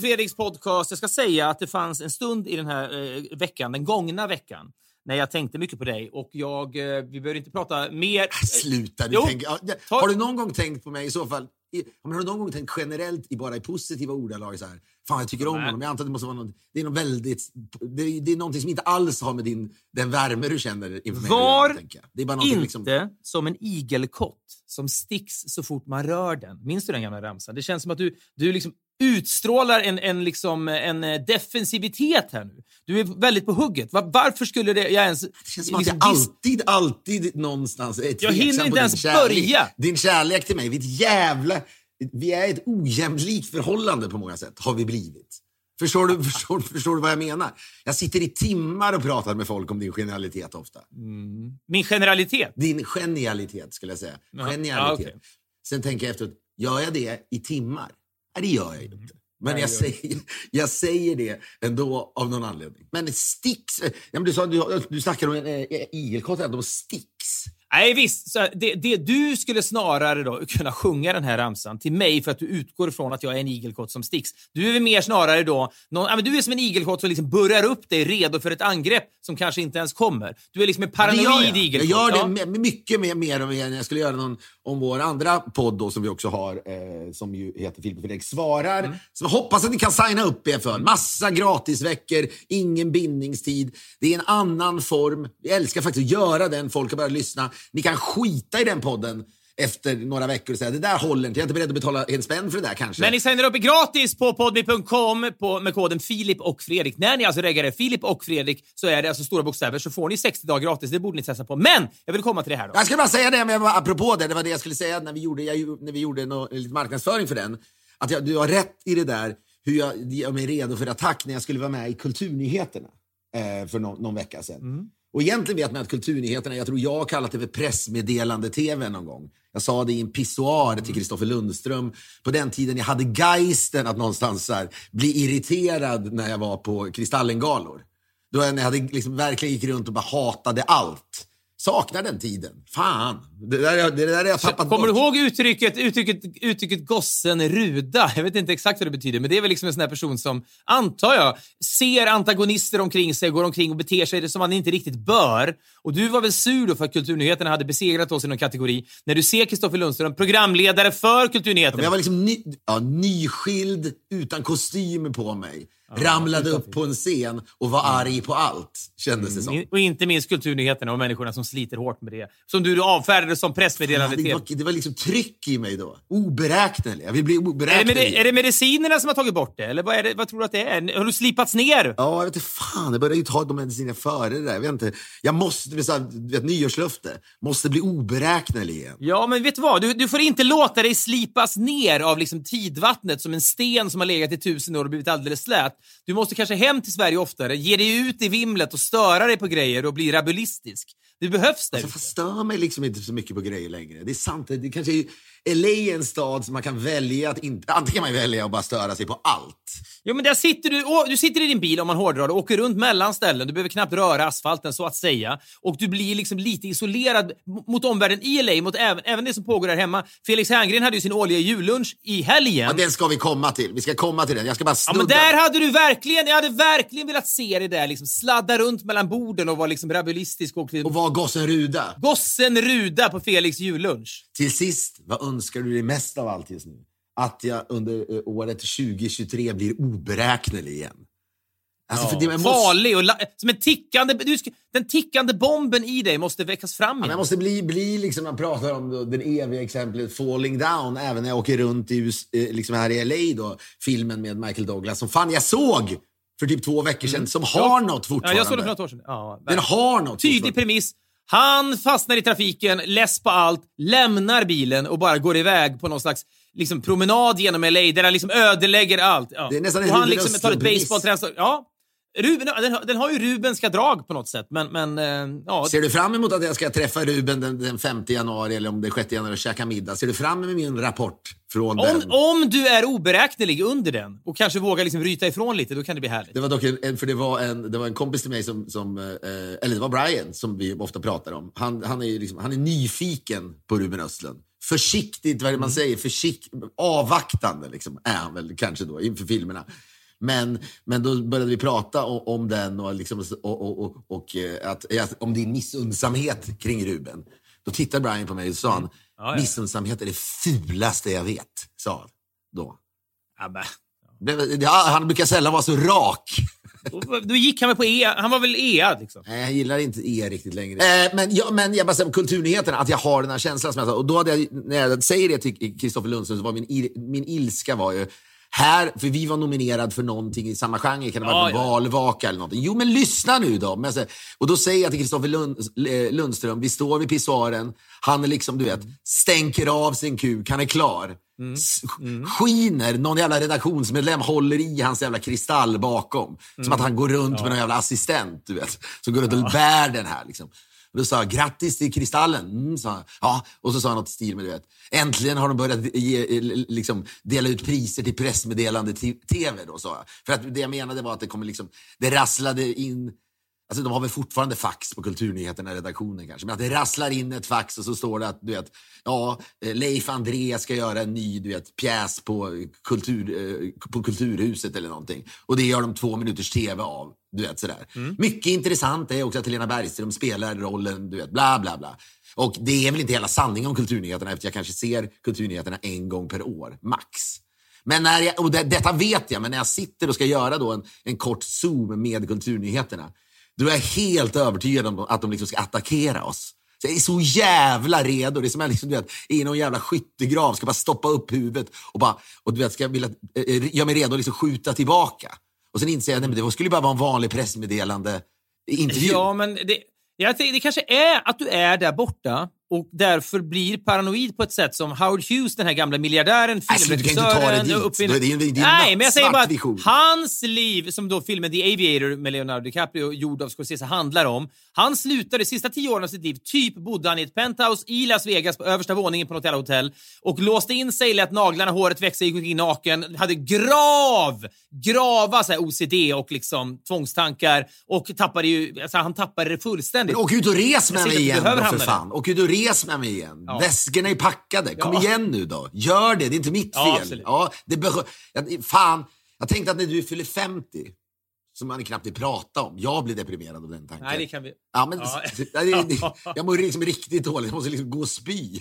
till Fredriks podcast. Jag ska säga att det fanns en stund i den här eh, veckan, den gångna veckan, när jag tänkte mycket på dig och jag, eh, vi behöver inte prata mer. Sluta, du tänker, ja, har du någon gång tänkt på mig i så fall? I, har du någon gång tänkt generellt i bara i positiva ordalag så här? Fan jag tycker om honom. Jag antar att det måste vara något, det är något väldigt, det är, det är någonting som inte alls har med din, den värme du känner inför mig Var. Det är bara någonting Inte liksom, som en igelkott som sticks så fort man rör den. Minns du den gamla ramsan? Det känns som att du, du liksom utstrålar en, en, liksom, en eh, defensivitet här nu. Du är väldigt på hugget. Va- varför skulle det, jag ens... det känns som att liksom jag dis- alltid, alltid någonstans är Jag hinner inte ens kärlek. börja. Din kärlek till mig, vi är ett jävla... Vi är ett ojämlikt förhållande på många sätt, har vi blivit. Förstår du, förstår, förstår du vad jag menar? Jag sitter i timmar och pratar med folk om din genialitet ofta. Min generalitet. Din genialitet skulle jag säga. Genialitet. Ja, okej. Sen tänker jag efteråt, gör jag det i timmar? Det gör jag ju inte. Men Nej, jag, gör säger, jag säger det ändå av någon anledning. Men sticks... Ja, men du, sa, du, du snackade om en igelkott, här, de sticks. Nej visst, så det, det, du skulle snarare då kunna sjunga den här ramsan till mig för att du utgår ifrån att jag är en igelkott som sticks. Du är väl mer snarare då, någon, ja, men du är som en igelkott som liksom börjar upp dig redo för ett angrepp som kanske inte ens kommer. Du är liksom en paranoid jag. Jag igelkott. gör det Ja. mycket mer, mer och mer än jag skulle göra någon om vår andra podd då, som vi också har, eh, som ju heter Filip och Fredrik svarar. Mm. Som jag hoppas att ni kan signa upp er för. Massa gratisveckor, ingen bindningstid. Det är en annan form. Vi älskar faktiskt att göra den. Folk har börjat lyssna. Ni kan skita i den podden efter några veckor och säga det där håller inte. Jag är inte beredd att betala en spänn för det där kanske. Men ni signar upp gratis på podme.com på- med koden Filip och Fredrik. När ni alltså reggar Filip och Fredrik så är det alltså stora bokstäver så får ni 60 dagar gratis. Det borde ni testa på. Men jag vill komma till det här då. Jag ska bara säga det, men apropå det, det var det jag skulle säga när vi gjorde, jag, när vi gjorde nå, lite marknadsföring för den. Att jag, du har rätt i det där, hur jag gör mig redo för attack när jag skulle vara med i Kulturnyheterna eh, för någon, någon vecka sedan. Och egentligen vet man att Kulturnyheterna, jag tror jag har kallat det för pressmeddelande-tv någon gång. Jag sa det i en pissoar till Kristoffer Lundström på den tiden jag hade geisten att någonstans här, bli irriterad när jag var på Kristallengalor. Då jag, när jag hade liksom verkligen gick runt och bara hatade allt. Saknar den tiden. Fan. Det där, är- det där jag tappat Kommer du bort. ihåg uttrycket, uttrycket, uttrycket gossen Ruda? Jag vet inte exakt vad det betyder, men det är väl liksom en sån här person som, antar jag, ser antagonister omkring sig, går omkring och beter sig som man inte riktigt bör. Och du var väl sur då för att Kulturnyheterna hade besegrat oss i någon kategori. När du ser Kristoffer Lundström, programledare för Men Kulturnyheterna. jag var liksom ny, ja, nyskild, utan kostym på mig. Ramlade upp på en scen och var arg på allt, kändes det som. Och inte minst Kulturnyheterna och människorna som sliter hårt med det. Som du avfärdade som pressmeddelande det, var, det var liksom tryck i mig då. Oberäknelig. Jag vill bli Är det, är det medicinerna som har tagit bort det? Eller vad, det, vad tror du att det är? Har du slipats ner? Ja, jag vet inte fan. Jag började ju ta de medicinerna före det där. Jag vet inte. Jag måste, så här, vet, nyårslöfte. Måste bli oberäknelig igen. Ja, men vet du vad? Du, du får inte låta dig slipas ner av liksom tidvattnet som en sten som har legat i tusen år och blivit alldeles slät. Du måste kanske hem till Sverige oftare, ge dig ut i vimlet och störa dig på grejer och bli rabulistisk. Det behövs där Alltså, ute. jag stör mig liksom inte så mycket på grejer längre. Det är sant. Det kanske är, LA är en stad som man kan välja att inte... Antingen kan man välja att bara störa sig på allt. Jo, men där sitter du, du sitter i din bil om man hårdrar och åker runt mellan ställen. Du behöver knappt röra asfalten så att säga. Och du blir liksom lite isolerad mot omvärlden i LA, mot även, även det som pågår där hemma. Felix Herngren hade ju sin årliga jullunch i helgen. Ja, den ska vi komma till. Vi ska komma till den. Jag ska bara Ja, snudda. men där hade du verkligen, jag hade verkligen velat se dig där liksom sladda runt mellan borden och vara liksom rabulistisk och, Och var gossen Ruda. gossen Ruda på Felix jullunch. Till sist, vad önskar du dig mest av allt just nu? Att jag under eh, året 2023 blir oberäknelig igen. Alltså, för det, måste, Farlig och la- som en tickande, du ska, den tickande bomben i dig måste väckas fram Ja, igen. jag måste bli, bli liksom, man pratar om då, den eviga exemplet Falling Down, även när jag åker runt i, eh, liksom här i LA, då, filmen med Michael Douglas, som fan jag såg för typ två veckor sedan, som har något Mm. Ja, fortfarande. jag såg det för något år sedan. Ja, den har något Tydlig fortfarande. premiss. Han fastnar i trafiken, less på allt, lämnar bilen och bara går iväg på någon slags liksom, promenad genom LA där han liksom ödelägger allt. Ja. Det är nästan en och han liksom tar ett basebollträ. Ja. Ruben, den, har- den har ju Rubenska drag på något sätt, men, men eh, ja. Ser du fram emot att jag ska träffa Ruben den, den 5 januari eller om det är 6 januari och käka middag? Ser du fram emot min rapport från Om, den? om du är oberäknelig under den och kanske vågar liksom ryta ifrån lite, då kan det bli härligt. Det var dock en, för det var en, det var en kompis till mig som, som eh, eller det var Brian som vi ofta pratar om. Han, han, är, liksom, han är nyfiken på Ruben Östlund. försiktigt, vad är det man säger, försikt, avvaktande liksom, är han väl kanske då inför filmerna. Men, men då började vi prata om, om den och, liksom, och, och, och, och eh, att, om din missundsamhet kring Ruben. Då tittade Brian på mig och sa han, ja, ja. missundsamhet är det fulaste jag vet, sa han då. Ja, han brukar sällan vara så rak. Då gick han väl på E, han var väl EA liksom? Nej, jag gillar inte E riktigt längre. Eh, men, ja, men jag bara säger kulturnyheterna, att jag har den här känslan som jag sa. Och då hade jag, när jag säger det till Kristoffer Lundström så var min, min ilska var ju, här, för vi var nominerad för någonting i samma genre, kan det vara ja, valvaka eller någonting. Jo, men lyssna nu då. Men, och då säger jag till Kristoffer Lund, eh, Lundström, vi står vid pissoaren, han är liksom, du vet, stänker av sin kuk, han är klar. Mm. Mm. Skiner, någon jävla redaktionsmedlem håller i hans jävla kristall bakom. Mm. Som att han går runt ja. med någon jävla assistent, du vet. Som går runt och bär den här. Liksom. Då sa jag, grattis till Kristallen. Mm, sa Ja. Och så sa han något i stil med, du vet, äntligen har de börjat ge, eh, liksom, dela ut priser till pressmeddelande TV. Då, sa jag. För att det jag menade var att det, kommer liksom, det rasslade in Alltså de har väl fortfarande fax på Kulturnyheterna, redaktionen kanske. Men att det rasslar in ett fax och så står det att du vet, ja, eh, Leif André ska göra en ny du vet, pjäs på, kultur, eh, på Kulturhuset eller någonting. Och det gör de två minuters tv av. Du vet, sådär. Mm. Mycket intressant är också att Helena Bergström spelar rollen, du vet, bla bla bla. Och det är väl inte hela sanningen om Kulturnyheterna eftersom jag kanske ser Kulturnyheterna en gång per år, max. Men när jag, och det, detta vet jag, men när jag sitter och ska göra då en, en kort zoom med Kulturnyheterna då är jag helt övertygad om att de liksom ska attackera oss. Så jag är så jävla redo. Det är som att liksom, i någon jävla skyttegrav ska bara stoppa upp huvudet och bara, och du vet, ska vilja, äh, göra mig redo att liksom skjuta tillbaka. Och sen inser jag att det skulle bara vara en vanlig pressmeddelande intervju. Ja, men det, jag det kanske är att du är där borta och därför blir paranoid på ett sätt som Howard Hughes, den här gamla miljardären, filmregissören... Alltså, Nej, men jag säger bara att vision. hans liv, som då filmen The Aviator med Leonardo DiCaprio, gjord av Scorsese, handlar om. Han slutade de sista tio åren av sitt liv, typ bodde han i ett penthouse i Las Vegas på översta våningen på något jävla hotell och låste in sig, lät naglarna, håret växa, gick in naken, hade grav, grava så OCD och liksom tvångstankar och tappade ju, alltså, han tappade det fullständigt. Men åk ut och res med mig igen för fan. Åk ut och res med mig igen. Ja. Väskorna är packade. Kom ja. igen nu då. Gör det, det är inte mitt fel. Ja, det jag, fan, jag tänkte att när du fyller 50, som man knappt vill prata om. Jag blir deprimerad av den tanken. Nej, det kan vi. Ja, men, ja. Det, det, jag mår liksom riktigt dåligt. Jag måste liksom gå och spy.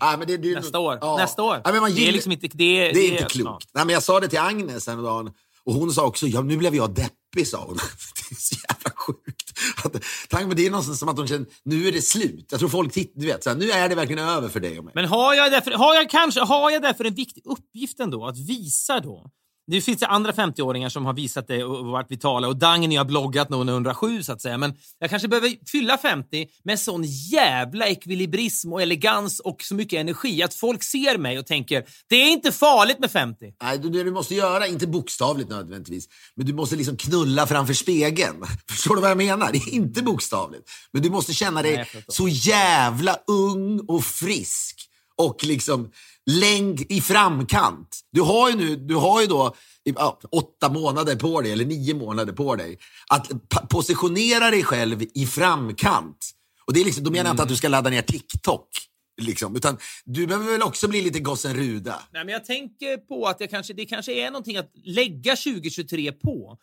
ja. men det, det, Nästa år. Ja. Nästa år. Ja, men man, det är liksom inte, det, det är inte klokt. Nej, men jag sa det till Agnes häromdagen och hon sa också, ja, nu blev jag deppig, sa hon. det är så jävla sjukt. Att, tanken, på det är någonstans som att de känner, nu är det slut. Jag tror folk tittar, du vet, så här, nu är det verkligen över för dig och mig. Men har jag därför, har jag kanske, har jag därför en viktig uppgift ändå, att visa då det finns det andra 50-åringar som har visat det och varit vitala och Dagny har bloggat nog 107 så att säga. Men jag kanske behöver fylla 50 med sån jävla ekvilibrism och elegans och så mycket energi att folk ser mig och tänker det är inte farligt med 50. Nej, det du måste göra, inte bokstavligt nödvändigtvis, men du måste liksom knulla framför spegeln. Förstår du vad jag menar? Det är inte bokstavligt. Men du måste känna dig Nej, så jävla ung och frisk och liksom längd i framkant. Du har ju nu, du har ju då åtta månader på dig, eller nio månader på dig, att positionera dig själv i framkant. Och det är liksom, då menar jag inte att du ska ladda ner TikTok. Liksom, utan du behöver väl också bli lite gossen Ruda? Nej, men jag tänker på att jag kanske, det kanske är någonting att lägga 2023 på.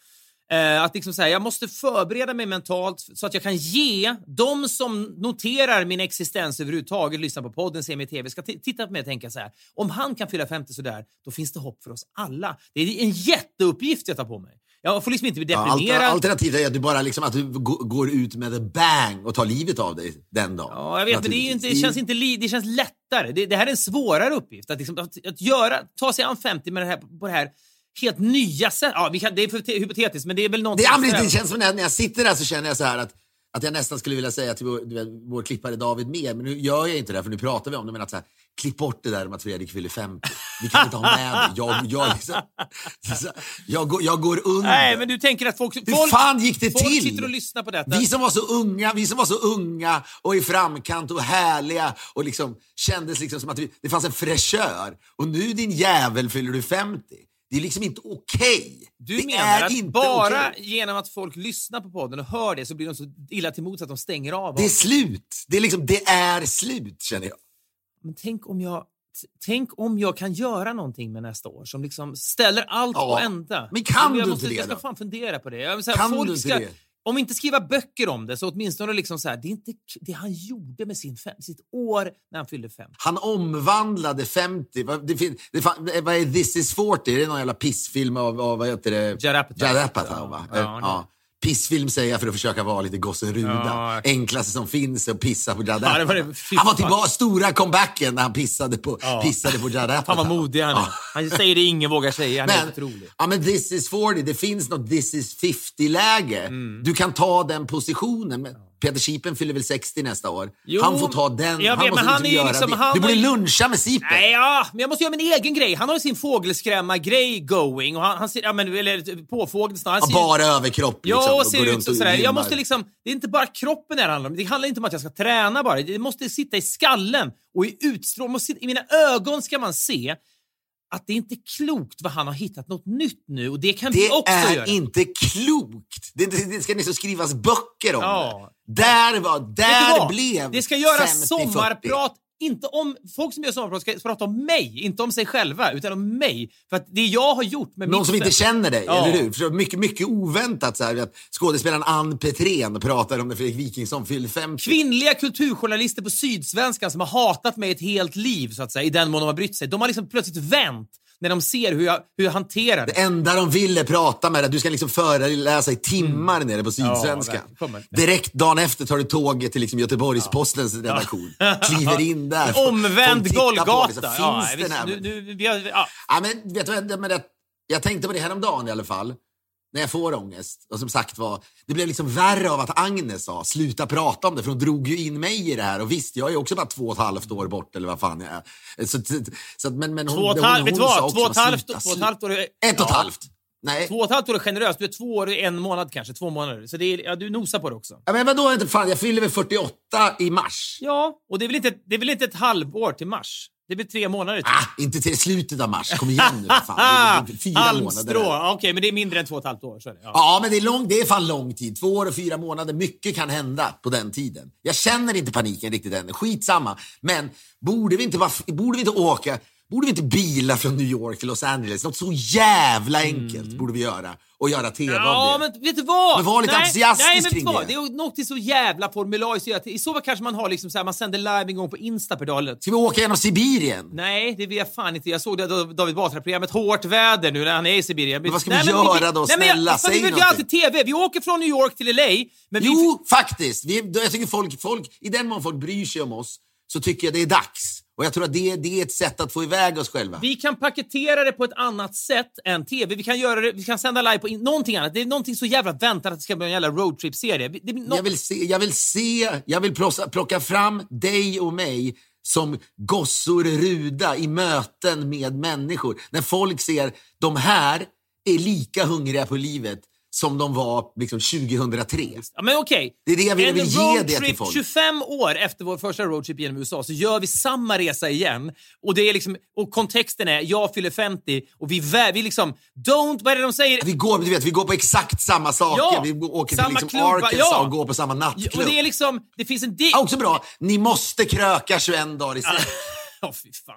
Eh, att liksom säga, jag måste förbereda mig mentalt så att jag kan ge de som noterar min existens överhuvudtaget, lyssnar på podden, ser mig i tv, ska titta på mig och tänka så här. Om han kan fylla 50 sådär, då finns det hopp för oss alla. Det är en jätteuppgift jag tar på mig. Jag får liksom inte bli deprimerad. Ja, alternativet är att du bara liksom, att du går ut med en bang och tar livet av dig den dagen. Ja, jag vet, men det, inte, det, känns inte det känns lättare. Det, det här är en svårare uppgift. Att, liksom, att, att göra, ta sig an 50 med det här, på det här helt nya sätt. Ja, vi kan, det är hypotetiskt, men det är väl någonting... Det, är, det känns som när, när jag sitter där så känner jag så här att att jag nästan skulle vilja säga till vår, vår klippare David mer, men nu gör jag inte det för nu pratar vi om det, men att så här, klipp bort det där om att Fredrik fyller 50. Vi kan inte ha med det. Jag, jag, liksom, jag, går, jag går under. Nej, men du tänker att folk... Hur fan gick det folk till? sitter och lyssnar på detta. Vi som var så unga, vi som var så unga och i framkant och härliga och liksom kändes liksom som att vi, det fanns en fräschör. Och nu din jävel fyller du 50. Det är liksom inte okej. Du det menar att bara okej. genom att folk lyssnar på podden och hör det så blir de så illa till mots att de stänger av Det är slut. Det är liksom, det är slut känner jag. Men tänk om jag Tänk om jag kan göra någonting med nästa år som liksom ställer allt Ja, på ända. men kan jag du måste, inte det Jag ska då? fan fundera på det. Jag säga, Kan folk du inte ska, det? Om inte skriva böcker om det så åtminstone liksom så här, det är inte det han gjorde med sin fem, sitt år när han fyllde fem. Han omvandlade 50. Vad, det, fin- det, fan- vad är This is 40? Är det någon jävla pissfilm av, av vad heter det? Judd Apatow. Judd Apatow, va? Ja, Ja, ja. Pissfilm säger jag för att försöka vara lite gossen Ruda. Ja. Enklaste som finns är att pissa på Judd Ja, det var det. Apatow. Fy Han var tillbaka, stora comebacken när han pissade på, Ja. pissade på Apatow. Fan vad modig han är. Ja. Han säger det ingen vågar säga. Han är Men, helt otrolig. ja, men this is 40, det finns något this is 50-läge. Mm. Du kan ta den positionen. Men Peter Sipen fyller väl 60 nästa år. Jo, han får ta den. jag han vet, måste han liksom är göra liksom- det. han Du borde luncha med Sipen. Nej, ja, men jag måste göra min egen grej. Han har ju sin fågelskrämma-grej going. Och han, han ser, ja, men, eller påfågel snarare. Han Ja, bara överkropp liksom. Ja, och ser ut och sådär. Jag måste liksom, det är inte bara kroppen det handlar om. Det handlar inte om att jag ska träna bara. Det måste sitta i skallen och i utstrålning. I mina ögon ska man se att det är inte klokt vad han har hittat något nytt nu och det kan vi Det också är göra. inte klokt. Det, det, det ska liksom skrivas böcker om Ja. Där, var, där blev Det ska göras 50-40. sommarprat. Inte om, folk som gör sommarprat ska prata om mig, inte om sig själva, utan om mig. För att det jag har gjort med Någon som inte känner dig, Ja. eller hur? För mycket, mycket oväntat så här, att skådespelaren Ann Petrén pratar om när Fredrik Wikingsson fyllde 50. Kvinnliga kulturjournalister på Sydsvenskan som har hatat mig ett helt liv, så att säga, i den mån de har brytt sig. De har liksom plötsligt vänt när de ser hur jag, hur jag hanterar det. Det enda de ville prata med dig, du ska liksom föreläsa i timmar nere på Sydsvenskan. Mm. Kommer. Direkt dagen efter tar du tåget till liksom Göteborgs-Postens redaktion. Kliver in där. Omvänd Golgata. ja, Finns visst, den här? nu, nu, vi har, ja. Ja, men, vet du, men det, jag tänkte på det häromdagen i alla fall. När jag får ångest. Och som sagt var, det blev liksom värre av att Agnes sa sluta prata om det för hon drog ju in mig i det här. Och visst, jag är också bara två och ett halvt år bort eller vad fan jag är. Så, så, men, men hon, Två och ett halvt, vet du vad? Två och ett halvt, två och ett halvt år är... Ett och ett halvt. Nej. Två och ett halvt år är generöst. Du är två år och en månad kanske. Två månader. Så det är, ja, du nosar på det också. Ja, men vadå, fan, jag fyller väl 48 i mars. Ja, och det är väl inte, det är väl inte ett halvår till mars? Det blir tre månader till. Ah, inte till slutet av mars, kom igen nu. Fan. Fyra månader. Halmstrå. där. Ja, Okej, men det är mindre än två och ett halvt år. Så är det. Ja. Ja, men det är, lång, det är fan lång tid. Två år och fyra månader. Mycket kan hända på den tiden. Jag känner inte paniken riktigt än. Skitsamma. Men borde vi inte, bara, borde vi inte åka, borde vi inte bila från New York till Los Angeles? Något så jävla enkelt borde vi göra. Och göra TV Mm. Ja, av det. men vet du vad? Men var lite entusiastisk nej, men vet kring vad? det. Det är något så jävla formulariskt. I så fall kanske man har liksom så här, man sänder live en gång på Insta per dag. Ska vi åka genom Sibirien? Nej, det vill jag fan inte. Jag såg det David Batra-programmet Hårt väder nu när han är i Sibirien. Men vad ska nej, vi men göra då? Nej, men jag, Snälla, säg Vi vill göra allt i någonting. TV. Vi åker från New York till LA. Men vi, Jo, faktiskt. Vi, jag tycker folk, folk, I den mån folk bryr sig om oss så tycker jag det är dags. Och jag tror att det, det är ett sätt att få iväg oss själva. Vi kan paketera det på ett annat sätt än TV. Vi kan, göra det, vi kan sända live på in, någonting annat. Det är någonting så jävla väntat att det ska bli en jävla roadtrip-serie. Det- det- nå- Jag vill se, jag vill se, jag vill plocka, plocka fram dig och mig som gossor Ruda i möten med människor. När folk ser, de här är lika hungriga på livet som de var liksom 2003. Ja, men okej. Det är det vill- jag vill En ge det till folk. 25 år efter vår första roadtrip genom USA så gör vi samma resa igen. Och, det är liksom, och kontexten är, jag fyller 50 och vi, vi liksom, don't, vad är det de säger? Vi går, du vet, vi går på exakt samma saker. Ja, vi åker samma till liksom klubbar, Arkansas ja. och går på samma nattklubb. Och det är liksom, det finns en... Di- Ah, också bra, ni måste kröka 21 dagar i sträck. Ja, fy fan.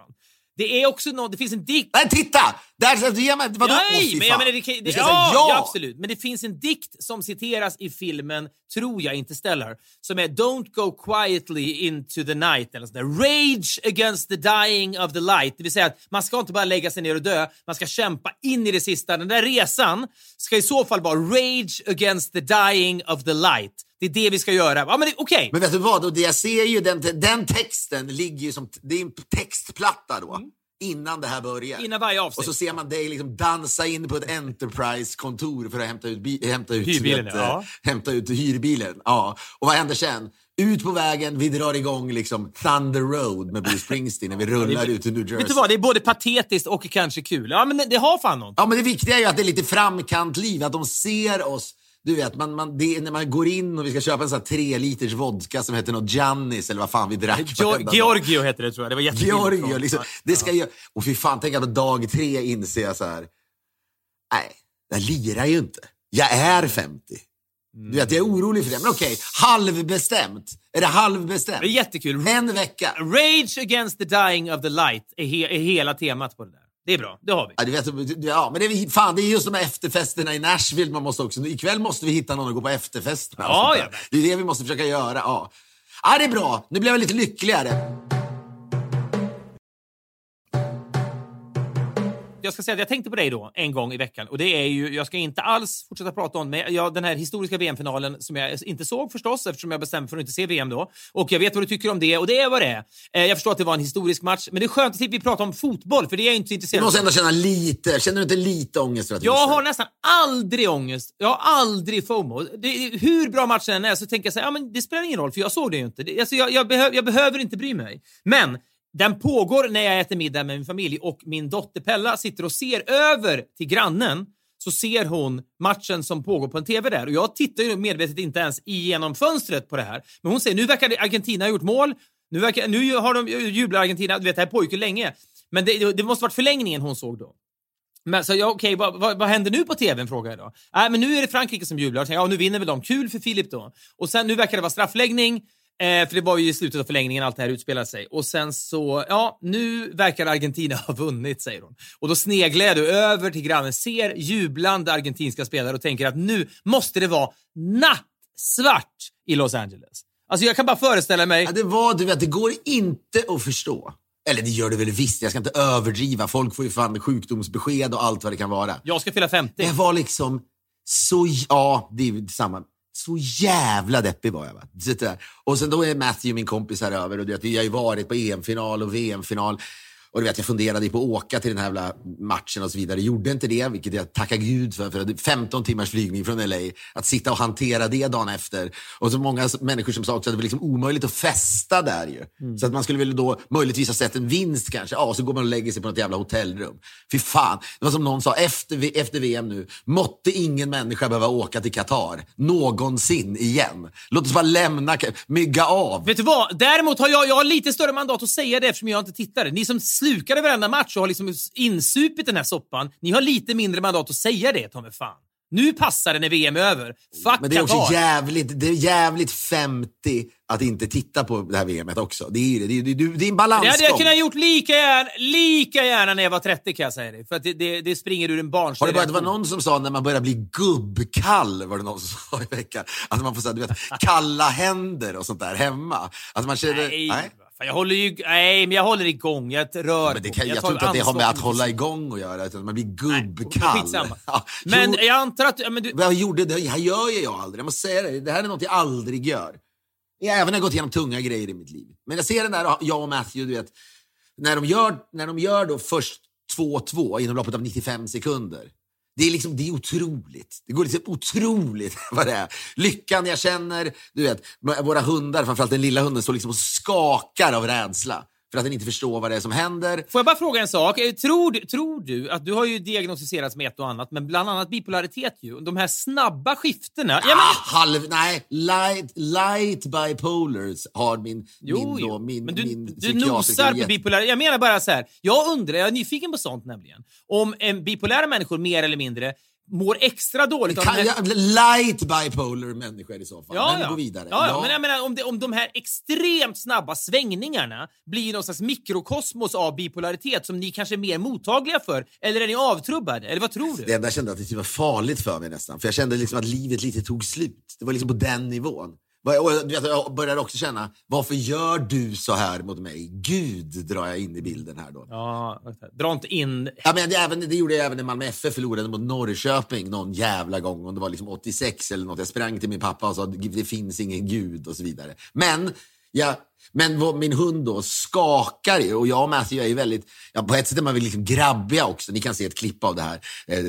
Det är också något, det finns en dikt Nej, titta! Där, så- ge mig, vadå? Nej, men jag menar, det, Du det, ska ja, ja. absolut. Men det finns en dikt som citeras i filmen, tror jag, Interstellar, som är “Don't go quietly into the night” eller sånt där. “Rage against the dying of the light”. Det vill säga att man ska inte bara lägga sig ner och dö, man ska kämpa in i det sista. Den där resan ska i så fall vara “Rage against the dying of the light”. Det är det vi ska göra. Ja, men okej. Men vet du vad? Och det jag ser ju den, den texten ligger ju som, det är en textplatta då. Innan det här börjar. Mm. Innan varje avsnitt. Och så ser man dig liksom dansa in på ett Enterprise-kontor för att hämta ut, bi- hämta ut, Hyrbilen, vet, ja. eh, hämta ut hyrbilen. Ja. Och vad händer sen? Ut på vägen, vi drar igång liksom Thunder Road med Bruce Springsteen när vi rullar ut till New Jersey. Vet du vad, det är både patetiskt och kanske kul. Ja, men det har fan något. Ja, men det viktiga är ju att det är lite framkant-liv, att de ser oss. Du vet, man, man, det är när man går in och vi ska köpa en sån här tre liters vodka som heter något Giannis eller vad fan vi drack. Geo- varenda dag. Georgio heter det tror jag. Det var jättebilligt. Georgio, liksom. Det ska jag... Och fy fan, tänk att på dag tre inser jag så här. nej, jag lirar ju inte. Jag är 50. Du vet, jag är orolig för det. Men okej, halvbestämt. Är det halvbestämt? Det är jättekul. En vecka. Rage against the dying of the light är, he är hela temat på det där. Det är bra, det har vi. Ja, du vet, ja, men det är, fan, det är just de här efterfesterna i Nashville man måste också... Ikväll måste vi hitta någon att gå på efterfest med. och Ja, ja. Det är det vi måste försöka göra. Ja. Ja, det är bra. Nu blev jag lite lyckligare. Jag ska säga att jag tänkte på dig då en gång i veckan och det är ju, jag ska inte alls fortsätta prata om men jag, den här historiska VM-finalen som jag inte såg förstås eftersom jag bestämde för att inte se VM då. Och jag vet vad du tycker om det och det är vad det är. Eh, Jag förstår att det var en historisk match men det är skönt att vi pratar om fotboll för det är jag inte så Du intresserad måste av. ändå känna lite... Känner du inte lite ångest för att du Jag har nästan aldrig ångest. Jag har aldrig FOMO. Det, hur bra matchen än är så tänker jag så här, ja, men det spelar ingen roll för jag såg det ju inte. Det, alltså, jag, jag, behöv, jag behöver inte bry mig. Men den pågår när jag äter middag med min familj och min dotter Pella sitter och ser över till grannen så ser hon matchen som pågår på en TV där. Och jag tittar ju medvetet inte ens igenom fönstret på det här. Men hon säger, nu verkar Argentina ha gjort mål. Nu, verkar, nu har de jublar Argentina. Du vet, det här pågick ju länge. Men det, det måste varit förlängningen hon såg då. Men så jag, okej, vad, vad, vad händer nu på tvn? frågar jag då. Äh, men nu är det Frankrike som jublar. Jag tänkte, ja, nu vinner väl de. Kul för Filip då. Och sen, nu verkar det vara straffläggning. Eh, för det var ju i slutet av förlängningen allt det här utspelar sig. Och sen så, ja, nu verkar Argentina ha vunnit, säger hon. Och då sneglar jag över till grannen, ser jublande argentinska spelare och tänker att nu måste det vara nattsvart i Los Angeles. Alltså jag kan bara föreställa mig... Ja, det var, du vet, det går inte att förstå. Eller det gör det väl visst, jag ska inte överdriva. Folk får ju fan sjukdomsbesked och allt vad det kan vara. Jag ska fylla 50. Det var liksom så, ja, det är ju detsamma. Så jävla deppig var jag. Va? Så. Och sen då är Matthew min kompis här över och du vet, vi har ju varit på EM-final och VM-final. Och du vet, jag funderade på att åka till den här jävla matchen och så vidare. Gjorde inte det, vilket jag tackar gud för. För det är 15 timmars flygning från LA. Att sitta och hantera det dagen efter. Och så många människor som sa också att det var liksom omöjligt att festa där ju. Så att man skulle väl då möjligtvis ha sett en vinst kanske. Ja, så går man och lägger sig på något jävla hotellrum. Fy fan. Det var som någon sa, efter, efter VM nu, måtte ingen människa behöva åka till Qatar. Någonsin igen. Låt oss bara lämna, mygga av. Vet du vad? Däremot har jag, jag har lite större mandat att säga det eftersom jag inte tittade. Ni som slukade varenda match och har liksom insupit den här soppan, ni har lite mindre mandat att säga det, ta mig fan. Nu passar det när VM är över. Fuck Men det är också Qatar. jävligt, det är jävligt 50 att inte titta på det här VMet också. Det är, det det är, det är en balansgång. Det hade jag kunnat gjort lika gärna, lika gärna när jag var 30 kan jag säga dig. För att det, det, det springer ur en barns Har det, bara, det var någon som sa när man börjar bli gubbkall, var det någon som sa i veckan. Att man får så här, du vet, kalla händer och sånt där hemma. Att man känner... Nej, Fan, jag håller ju... Nej, men jag håller igång. Jag rör Men det kan, jag, tar tror inte att det har med att hålla igång att göra, utan man blir gubbkall. Skitsamma. Ja, Men jo, jag antar att... Men du, jag gjorde, det här gör ju jag aldrig. Jag måste säga det. Det här är något jag aldrig gör. Jag har även gått igenom tunga grejer i mitt liv. Men jag ser den där, jag och Matthew, du vet. När de gör, när de gör då först 2-2 inom loppet av 95 sekunder. Det är, liksom, det är otroligt. Det går liksom otroligt vad det är. Lyckan jag känner, du vet, våra hundar, framförallt den lilla hunden, står liksom och skakar av rädsla. För att den inte förstår vad det är som händer. Får jag bara fråga en sak? Eh, Tror, tror du att du har ju diagnostiserats med ett och annat, men bland annat bipolaritet ju. De här snabba skiftena. Ja, men, ah, halv, nej, light, light bipolars har min, Jo, min, då, min, men du, min du nosar på bipolär. Jag menar bara så här. Jag undrar, jag är nyfiken på sånt nämligen. Om en bipolära människor mer eller mindre mår extra dåligt av Kan den här... light bipolar människor i så fall. Ja, men ja. gå vidare. Ja, ja. Men jag menar, om, det, om de här extremt snabba svängningarna blir någon slags mikrokosmos av bipolaritet som ni kanske är mer mottagliga för, eller är ni avtrubbade? Eller vad tror du? Det enda jag kände att det typ var farligt för mig nästan. För jag kände liksom att livet lite tog slut. Det var liksom på den nivån. Jag började också känna, varför gör du så här mot mig? Gud drar jag in i bilden här då. Ja, dra inte in... Ja, men det, även, det gjorde jag även när Malmö FF förlorade mot Norrköping någon jävla gång. Om det var liksom 86 eller något. Jag sprang till min pappa och sa det finns ingen gud och så vidare. Men, ja, men vad, min hund då skakar ju och jag och Matthew är ju väldigt, ja, på ett sätt är man väl liksom grabbiga också. Ni kan se ett klipp av det här eh,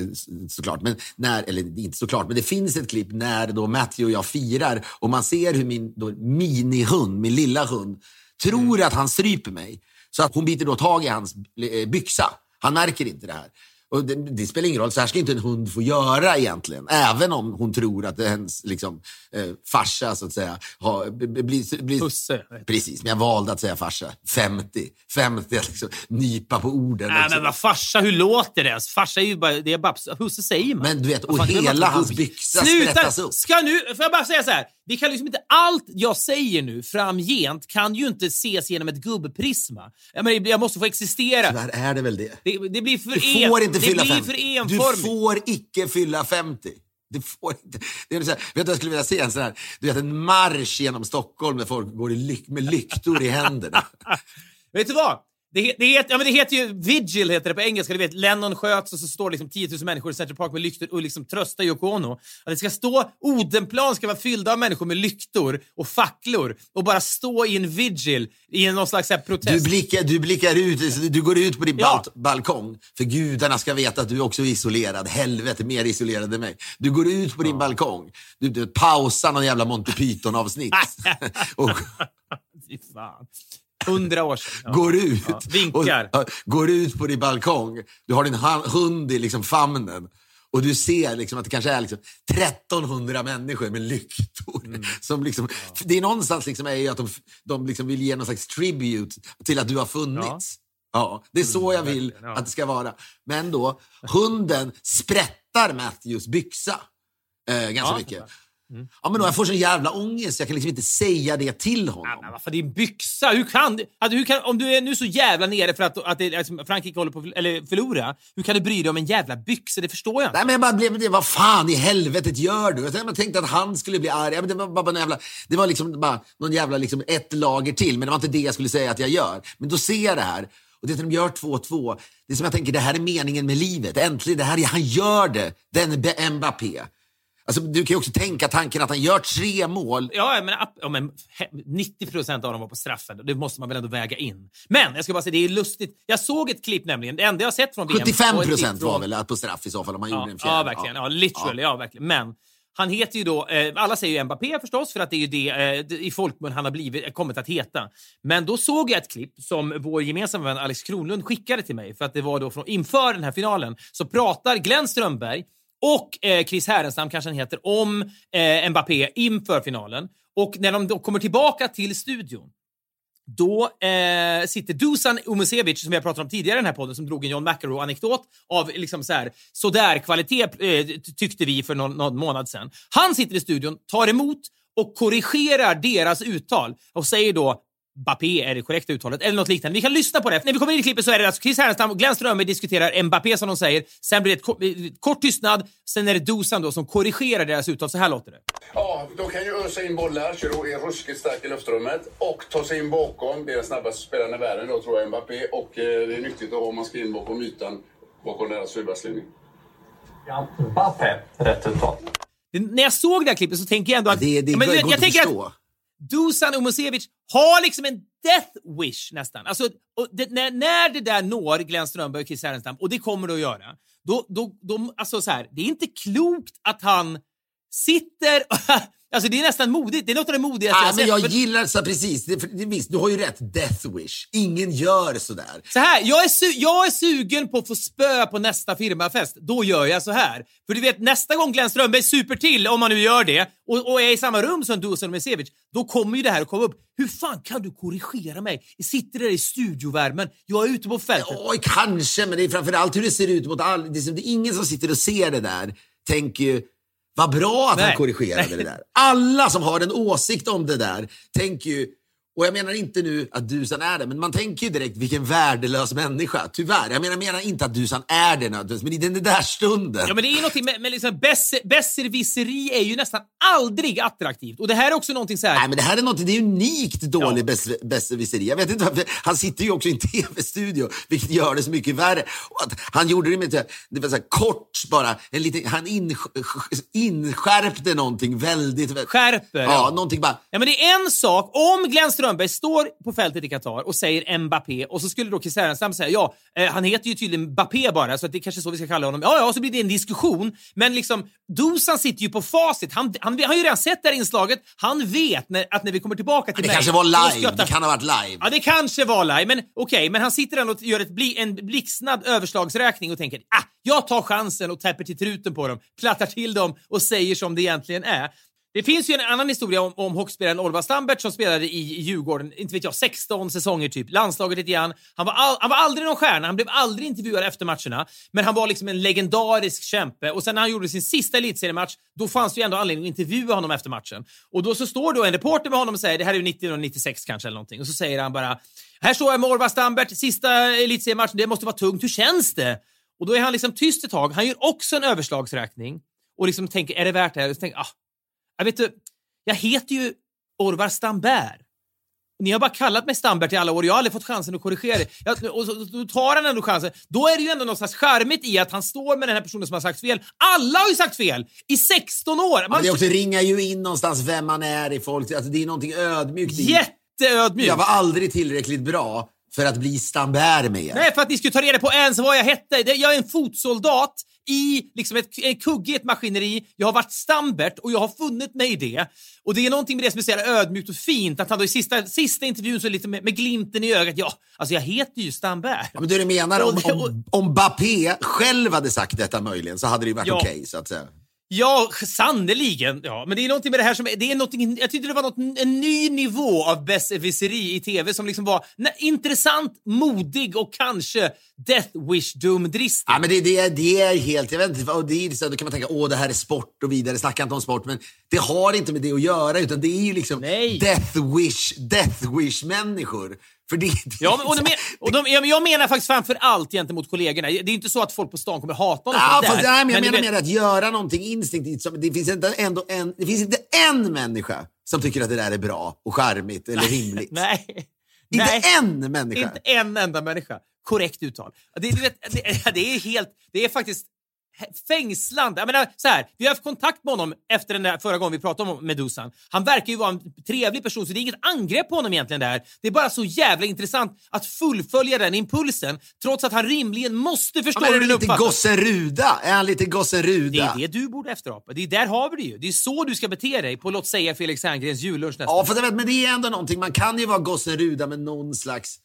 såklart. Men när, eller inte såklart, men det finns ett klipp när då Matthew och jag firar och man ser hur min då, minihund, min lilla hund, tror att han stryper mig. Så att hon biter då tag i hans eh, byxa. Han märker inte det här. Och det, det, spelar ingen roll, så här ska inte en hund få göra egentligen. Även om hon tror att hennes liksom, eh, farsa, så att säga, har, blir... Bli, Pusse. Precis, men jag valde att säga farsa. 50. 50, liksom, nypa på orden. Nej, men vad farsa, hur låter det ens? Farsa är ju bara, det är bara, husse säger man. Men du vet, och fan, hela hans byxa Sluta! sprättas upp. Ska nu, får jag bara säga så här. Vi kan liksom inte, allt jag säger nu framgent kan ju inte ses genom ett gubbprisma. Jag, menar, jag måste få existera. Tyvärr är det väl det. Det, det blir för Du en- får inte det fylla blir 50. för Du får icke fylla 50. Du får inte. Det är så här, vet du vad jag skulle vilja se? En, sån här, du vet, en marsch genom Stockholm där folk går i lyk, med lyktor i händerna. Vet du vad? Det, det, heter, ja, men det heter ju Vigil heter det på engelska. Du vet, Lennon sköts och så står liksom 10 000 människor i Central Park med lyktor och liksom tröstar Yoko Ono. Att det ska stå, Odenplan ska vara fyllda av människor med lyktor och facklor och bara stå i en vigil i någon slags här Du protest. blickar, du blickar ut, du går ut på din Ja. bal- balkong. För gudarna ska veta att du också är isolerad. Helvete, mer isolerad än mig. Du går ut på din balkong. Du, du pausar någon jävla Monty Python-avsnitt. och Fy fan. Hundra år sedan. Ja. går ut. Ja, vinkar. Och, ja, går ut på din balkong. Du har din hund i liksom famnen. Och du ser liksom att det kanske är liksom 1300 människor med lyktor. Mm. Som liksom, Det är någonstans liksom är ju att de, de liksom vill ge någon slags tribute till att du har funnits. Ja. det är så jag vill verkligen, ja. att det ska vara. Men då, hunden sprättar Matthews byxa eh, ganska Ja, mycket. Mm. Ja, men då, jag får sån jävla ångest, jag kan liksom inte säga det till honom. Ja, men varför din byxa? Hur kan, du- att, hur kan Om du är nu så jävla nere för att, att det, alltså, Frankrike håller på att eller förlora, hur kan du bry dig om en jävla byxa? Det förstår jag inte. Nej, men jag bara blev, det, vad fan i helvetet gör du? Jag tänkte- Jag tänkte att han skulle bli arg. Ja, men det var bara, någon jävla, det var liksom bara någon jävla liksom ett lager till, men det var inte det jag skulle säga att jag gör. Men då ser jag det här. Och det är de gör 2-2. Det är som jag tänker, det här är meningen med livet. Äntligen, det här, är- han gör det. Den Mbappé. Alltså, du kan ju också tänka tanken att han gör tre mål. Ja, men, ja, men he- 90 procent av dem var på straffen. Det måste man väl ändå väga in. Men jag ska bara säga, det är lustigt. Jag såg ett klipp nämligen. Det enda jag sett från VM. 75 och ett klipp procent var väl att på straff i så fall om man gjorde Ja, en fjärde. ja, verkligen. Ja, literally. Ja. verkligen. Men han heter ju då, eh, alla säger ju Mbappé förstås, för att det är ju det eh, i folkmun han har blivit, kommit att heta. Men då såg jag ett klipp som vår gemensamma vän Alex Kronlund skickade till mig, för att det var då från, inför den här finalen, så pratar Glenn Strömberg och eh, Chris Härenstam, kanske han heter, om eh, Mbappé inför finalen. Och när de då kommer tillbaka till studion, då eh, sitter Dusan Umesevic, som vi har pratat om tidigare i den här podden, som drog en John McEnroe-anekdot av liksom så här, sådär kvalitet, eh, tyckte vi för någon, någon månad sedan. Han sitter i studion, tar emot och korrigerar deras uttal och säger då Mbappé är det korrekta uttalet, eller något liknande. Vi kan lyssna på det. När vi kommer in i klippet så är det alltså Chris Härenstam och Glenn Strömberg diskuterar Mbappé som de säger. Sen blir det ett kort, eh, kort tystnad. Sen är det Dusan då som korrigerar deras uttal. Så här låter det. Ja, de kan ju ösa in bollar, Giroud är ruskigt stark i luftrummet och ta sig in bakom. Det är den snabbaste spelaren i världen då, tror jag, Mbappé. Och eh, det är nyttigt att ha om man ska in bakom ytan, bakom deras sydbackslinje. Ja, Mbappé, rätt uttal. När jag såg det här klippet så tänker jag ändå att... Det, det Ja, men går jag, inte jag tänker att förstå. Dusan Umosevic har liksom en death wish nästan. Alltså, och det, när, när det där når Glenn Strömberg och Chris Härenstam, och det kommer det att göra, då, då, då, alltså så här, det är inte klokt att han sitter... alltså det är nästan modigt. Det är något av det modigaste Nej, jag men sett. jag gillar så precis, det, för, visst, du har ju rätt, death wish. Ingen gör sådär. Så här, jag är, su- jag är sugen på att få spö på nästa firmafest. Då gör jag så här. För du vet, nästa gång Glenn Strömberg super till, om man nu gör det, och, och är i samma rum som Dusan Mesevic, då kommer ju det här att komma upp. Hur fan kan du korrigera mig? Jag sitter där i studiovärmen, jag är ute på fältet. Oj, kanske, men det är framförallt hur det ser ut mot all... Det är, som- det är ingen som sitter och ser det där tänker ju, vad bra att Nej. han korrigerade Nej. det där. Alla som har en åsikt om det där tänker ju, och jag menar inte nu att Dusan är det, men man tänker ju direkt vilken värdelös människa. Tyvärr. Jag menar, menar inte att Dusan är det nödvändigtvis, men i den där stunden. Ja, men det är någonting med, med liksom besser- besserwisseri är ju nästan aldrig attraktivt. Och det här är också någonting så här... Nej, men det här är något, det är unikt dålig Ja. besserwisseri. Jag vet inte varför. Han sitter ju också i en tv-studio, vilket gör det så mycket värre. Och att han gjorde det med det var så här kort bara, en liten, han insk- inskärpte någonting väldigt... väldigt Skärper, Ja, ja. någonting bara... Ja, men det är en sak om Glenn Strömberg står på fältet i Qatar och säger Mbappé och så skulle då Chris Härenstam säga ja, eh, han heter ju tydligen Mbappé bara så att det är kanske så vi ska kalla honom. Ja, ja, så blir det en diskussion. Men liksom, Dusan sitter ju på facit. Han, han, har ju redan sett det här inslaget. Han vet när, att när vi kommer tillbaka till Det mig... kanske var live, skrattar- det kan ha varit live. Ja, det kanske var live, men okej, men han sitter ändå och gör ett bli, en blixtsnabb överslagsräkning och tänker ah, jag tar chansen och täpper till truten på dem, plattar till dem och säger som det egentligen är. Det finns ju en annan historia om, om hockeyspelaren Orvar Stambert som spelade i, i Djurgården, inte vet jag, 16 säsonger typ. Landslaget lite grann. Han var, all, han var aldrig någon stjärna, han blev aldrig intervjuad efter matcherna. Men han var liksom en legendarisk kämpe. Och sen när han gjorde sin sista elitseriematch, då fanns det ju ändå anledning att intervjua honom efter matchen. Och då så står då en reporter med honom och säger, det här är ju 1996 kanske eller någonting, och så säger han bara här står jag med Orvar Stambert, sista elitseriematchen, det måste vara tungt, hur känns det? Och då är han liksom tyst ett tag. Han gör också en överslagsräkning och liksom tänker, är det värt det här? Och så tänker, ah, jag vet du, jag heter ju Orvar Stambert. Ni har bara kallat mig Stambert i alla år. Jag har aldrig fått chansen att korrigera det. Jag, och så, då tar han ändå chansen. Då är det ju ändå något slags charmigt i att han står med den här personen som har sagt fel. Alla har ju sagt fel i 16 år! Man... det också ringar ju in någonstans vem man är i folk. Alltså, det är någonting ödmjukt. Jätteödmjukt! Jag var aldrig tillräckligt bra för att bli Stambert med er. Nej, för att ni skulle ta reda på ens vad jag hette. Jag är en fotsoldat i liksom ett, en kugge i ett maskineri. Jag har varit Stambert och jag har funnit mig i det. Och det är någonting med det som är så ödmjukt och fint att han då i sista, sista intervjun så lite med, med glimten i ögat. Ja, alltså jag heter ju Stambert. Ja, men du menar om, om, om Bappé själv hade sagt detta möjligen så hade det varit ja. okej okay, så att säga. Ja, sannoliken. Ja, men det är någonting med det här som... Det är någonting, jag tyckte det var något, en ny nivå av besserwisseri i tv som liksom var nej, intressant, modig och kanske Death Wish-dumdristig. Ja, men det, det, det är helt... Jag vet inte, och det är så, då kan man tänka åh det här är sport och vidare, snacka inte om sport. Men det har inte med det att göra, utan det är ju liksom nej. Death Wish, Death Wish-människor för det, det ja, och, de, och de, jag menar faktiskt framför allt gentemot kollegorna. Det är inte så att folk på stan kommer hata honom ja, fast, nej, men Jag men menar mer att göra någonting instinktivt. Som, det, finns inte ändå en, det finns inte en människa som tycker att det där är bra och charmigt eller rimligt. nej. Inte nej. en människa. Inte en enda människa. Korrekt uttal. Det, det, det, det är helt... Det är faktiskt fängslande. Jag menar, så här, vi har haft kontakt med honom efter den där förra gången vi pratade om Medusan. Han verkar ju vara en trevlig person, så det är inget angrepp på honom egentligen där. Det är bara så jävla intressant att fullfölja den impulsen, trots att han rimligen måste förstå ja, hur den uppfattas. gossen Ruda? Är han lite gossen Ruda? Det är det du borde efterapa. Det är där har vi det ju. Det är så du ska bete dig på, låt säga, Felix Herngrens jullunch nästa Ja, för det, men det är ändå någonting. Man kan ju vara gossen Ruda med någon slags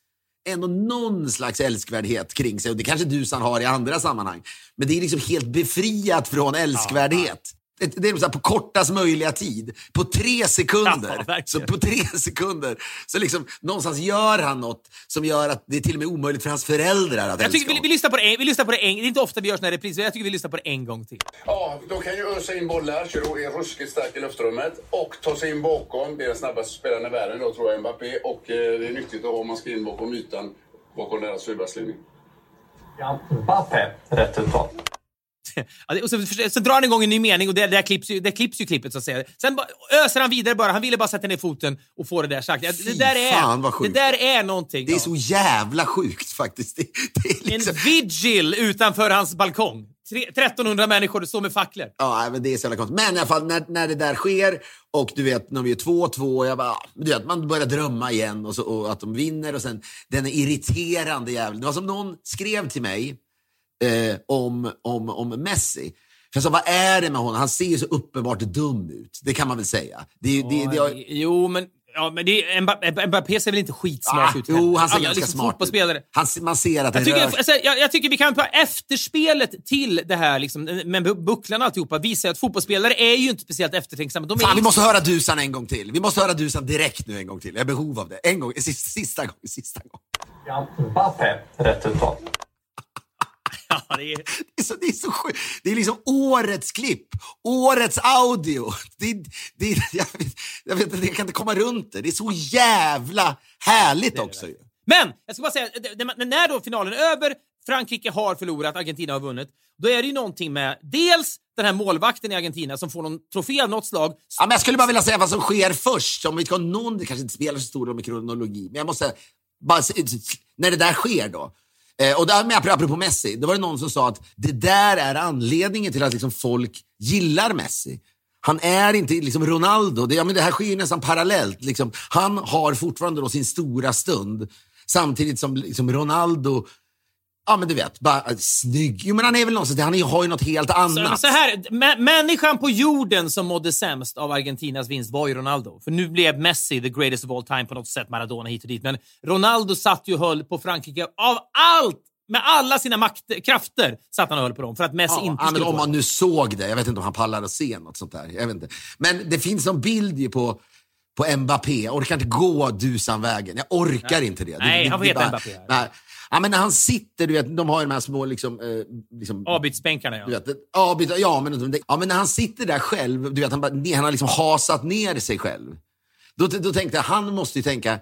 ändå någon slags älskvärdhet kring sig. Och det kanske Dusan har i andra sammanhang. Men det är liksom helt befriat från älskvärdhet. Det är så på kortast möjliga tid. På tre sekunder. Ja, så på tre sekunder så liksom, någonstans gör han något som gör att det är till och med omöjligt för hans föräldrar att jag tycker vi, vi, lyssnar på det, vi lyssnar på det en, Det är inte ofta vi gör såna här repriser. Jag tycker vi lyssnar på det en gång till. Ja, de kan ju ösa in bollar, Giroud är ruskigt stark i luftrummet och ta sig in bakom. Det är den snabbaste spelaren i världen då, tror jag, Mbappé. Och eh, det är nyttigt att ha om man ska in bakom ytan, bakom deras fyrbackslinje. Ja, Mbappé, rätt uttal och så, så drar han igång en ny mening och det, där, klipps ju, där klipps ju klippet så att säga. Sen öser han vidare bara. Han ville bara sätta ner foten och få det där sagt. Det där är, fan vad sjukt. Det där är någonting. Det är så jävla sjukt faktiskt. Det, det liksom... En vigil utanför hans balkong. 1300 människor står med facklor. Ja, men det är så jävla konstigt. Men i alla fall när, när det där sker och du vet när vi är 2-2 jag bara, du vet, man börjar drömma igen och, så, och att de vinner och sen den irriterande jäveln. Det var som någon skrev till mig eh, om, om, om Messi. För sa, vad är det med honom? Han ser ju så uppenbart dum ut. Det kan man väl säga. Det, det, det, det, jo, men Ja, men det, Mbappé ser väl inte skitsmart ah, ut? Jo, han ser ganska liksom smart ut. Han, man ser att jag tycker, rör... alltså, jag, jag, tycker vi kan ta efterspelet till det här liksom, med bucklan och alltihopa. Visar att fotbollsspelare är ju inte speciellt eftertänksamma. De Fan, liksom... vi måste höra Dusan en gång till. Vi måste höra Dusan direkt nu en gång till. Jag har behov av det. En gång, sista, sista gång. Sista gång. Ja, Mbappé, rätt uttal. Ja, det, är... Det, är så, det är så sjukt. Det är liksom årets klipp, årets audio. Det, det, jag, vet, jag, vet, jag kan inte komma runt det. Det är så jävla härligt också. Ju. Men jag ska bara säga, när då finalen är över, Frankrike har förlorat, Argentina har vunnit. Då är det ju någonting med dels den här målvakten i Argentina som får någon trofé av något slag. Ja, men jag skulle bara vilja säga vad som sker först. Om vi ska någon, det kanske inte spelar så stor roll med kronologi, men jag måste bara, när det där sker då, Eh, och där, med, apropå Messi, då var det någon som sa att det där är anledningen till att liksom, folk gillar Messi. Han är inte liksom Ronaldo. Det, ja, men det här sker ju nästan parallellt. Liksom, han har fortfarande då sin stora stund samtidigt som liksom, Ronaldo Ja men du vet, bara äh, snygg. Jo men han är väl någonstans, han har ju något helt annat. Så, så här, människan på jorden som mådde sämst av Argentinas vinst var ju Ronaldo. För nu blev Messi the greatest of all time på något sätt, Maradona hit och dit. Men Ronaldo satt ju och höll på Frankrike av allt med alla sina maktkrafter satt han och höll på dem för att Messi Ja, inte ja, men skulle om man nu såg det, jag vet inte om han pallar att se något sånt där. Jag vet inte. Men det finns en bild ju på, på Mbappé. Jag orkar inte gå Dusanvägen. Jag orkar inte det. Nej, det, han får heta Mbappé här. Nej. Ja, men när han sitter, du vet, de har ju de här små liksom... Eh, liksom Avbytsbänkarna, ja. du vet, avbyta, ja, men, ja, men när han sitter där själv, du vet, han, han har liksom hasat ner sig själv. Då, då tänkte jag, han måste ju tänka,